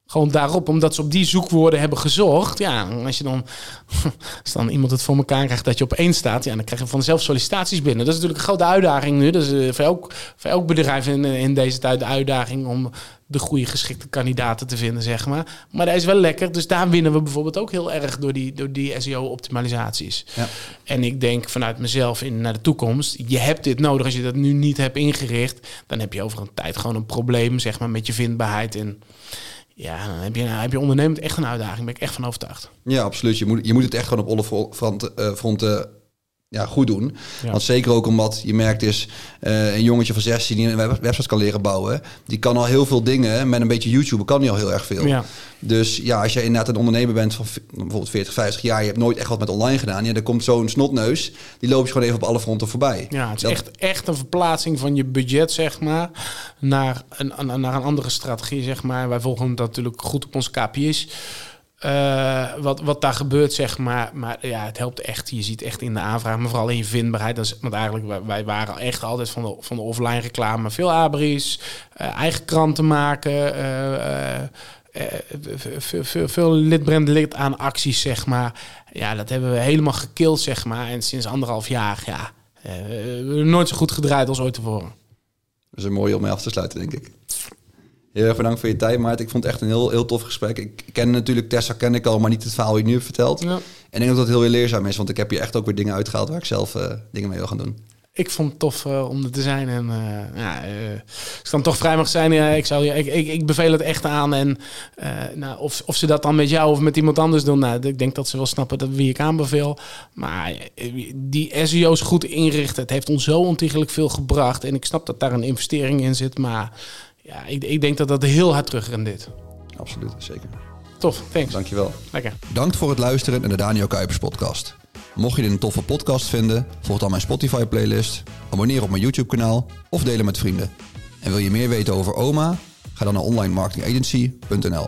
Gewoon daarop, omdat ze op die zoekwoorden hebben gezocht. Ja, als je dan, als dan iemand het voor elkaar krijgt dat je op één staat, ja, dan krijg je vanzelf sollicitaties binnen. Dat is natuurlijk een grote uitdaging nu. Dat is eh, voor elk, voor elk bedrijf in, in deze tijd de uitdaging om de goede geschikte kandidaten te vinden, zeg maar. Maar dat is wel lekker. Dus daar winnen we bijvoorbeeld ook heel erg door die, door die SEO-optimalisaties. Ja. En ik denk vanuit mezelf in naar de toekomst, je hebt dit nodig. Als je dat nu niet hebt ingericht, dan heb je over een tijd gewoon een probleem, zeg maar, met je vindbaarheid. En ja, dan heb je, heb je ondernemend echt een uitdaging. ben ik echt van overtuigd. Ja, absoluut. Je moet, je moet het echt gewoon op alle fronten, uh, fronten ja, goed doen. Want zeker ook omdat je merkt is uh, een jongetje van 16 die een website kan leren bouwen, die kan al heel veel dingen met een beetje YouTube kan niet al heel erg veel. Ja. Dus ja, als je inderdaad een ondernemer bent van bijvoorbeeld 40, 50 jaar, je hebt nooit echt wat met online gedaan, ja, dan komt zo'n snotneus, die loopt je gewoon even op alle fronten voorbij. Ja, het is echt, echt een verplaatsing van je budget, zeg maar, naar een, naar een andere strategie, zeg maar. Wij volgen dat natuurlijk goed op onze KPI's. Uh, wat, wat daar gebeurt, zeg maar. Maar ja, het helpt echt. Je ziet echt in de aanvraag, maar vooral in je vindbaarheid. Dat is, want eigenlijk, wij, waren echt altijd van de, van de offline reclame. Veel abris, uh, eigen kranten maken. Uh, veel, veel, veel lid aan acties, zeg maar. Ja, dat hebben we helemaal gekild, zeg maar. En sinds anderhalf jaar, ja, nooit zo goed gedraaid als ooit tevoren. Dat is een mooie om mee af te sluiten, denk ik. Heel erg bedankt voor je tijd, Maarten. Ik vond het echt een heel, heel tof gesprek. Ik ken natuurlijk Tessa, ken ik al, maar niet het verhaal die je nu hebt verteld. Ja. En ik denk dat dat heel weer leerzaam is, want ik heb hier echt ook weer dingen uitgehaald waar ik zelf uh, dingen mee wil gaan doen. Ik vond het tof uh, om er te zijn. En uh, ja, ik dan toch vrij mag zijn. ik, zou, ik, ik, ik beveel het echt aan. En nou, of, of ze dat dan met jou of met iemand anders doen. Nou, ik denk dat ze wel snappen dat wie ik aanbeveel. Maar die SEO's goed inrichten. Het heeft ons zo ontiegelijk veel gebracht. En ik snap dat daar een investering in zit. Maar ja, ik, ik denk dat dat heel hard terugrendeert. Absoluut, zeker. Tof, thanks. Dankjewel. Lekker. Dank voor het luisteren naar de Daniel Kuipers podcast. Mocht je dit een toffe podcast vinden, volg dan mijn Spotify playlist, abonneer op mijn YouTube kanaal of deel hem met vrienden. En wil je meer weten over OMA? Ga dan naar onlinemarketingagency.nl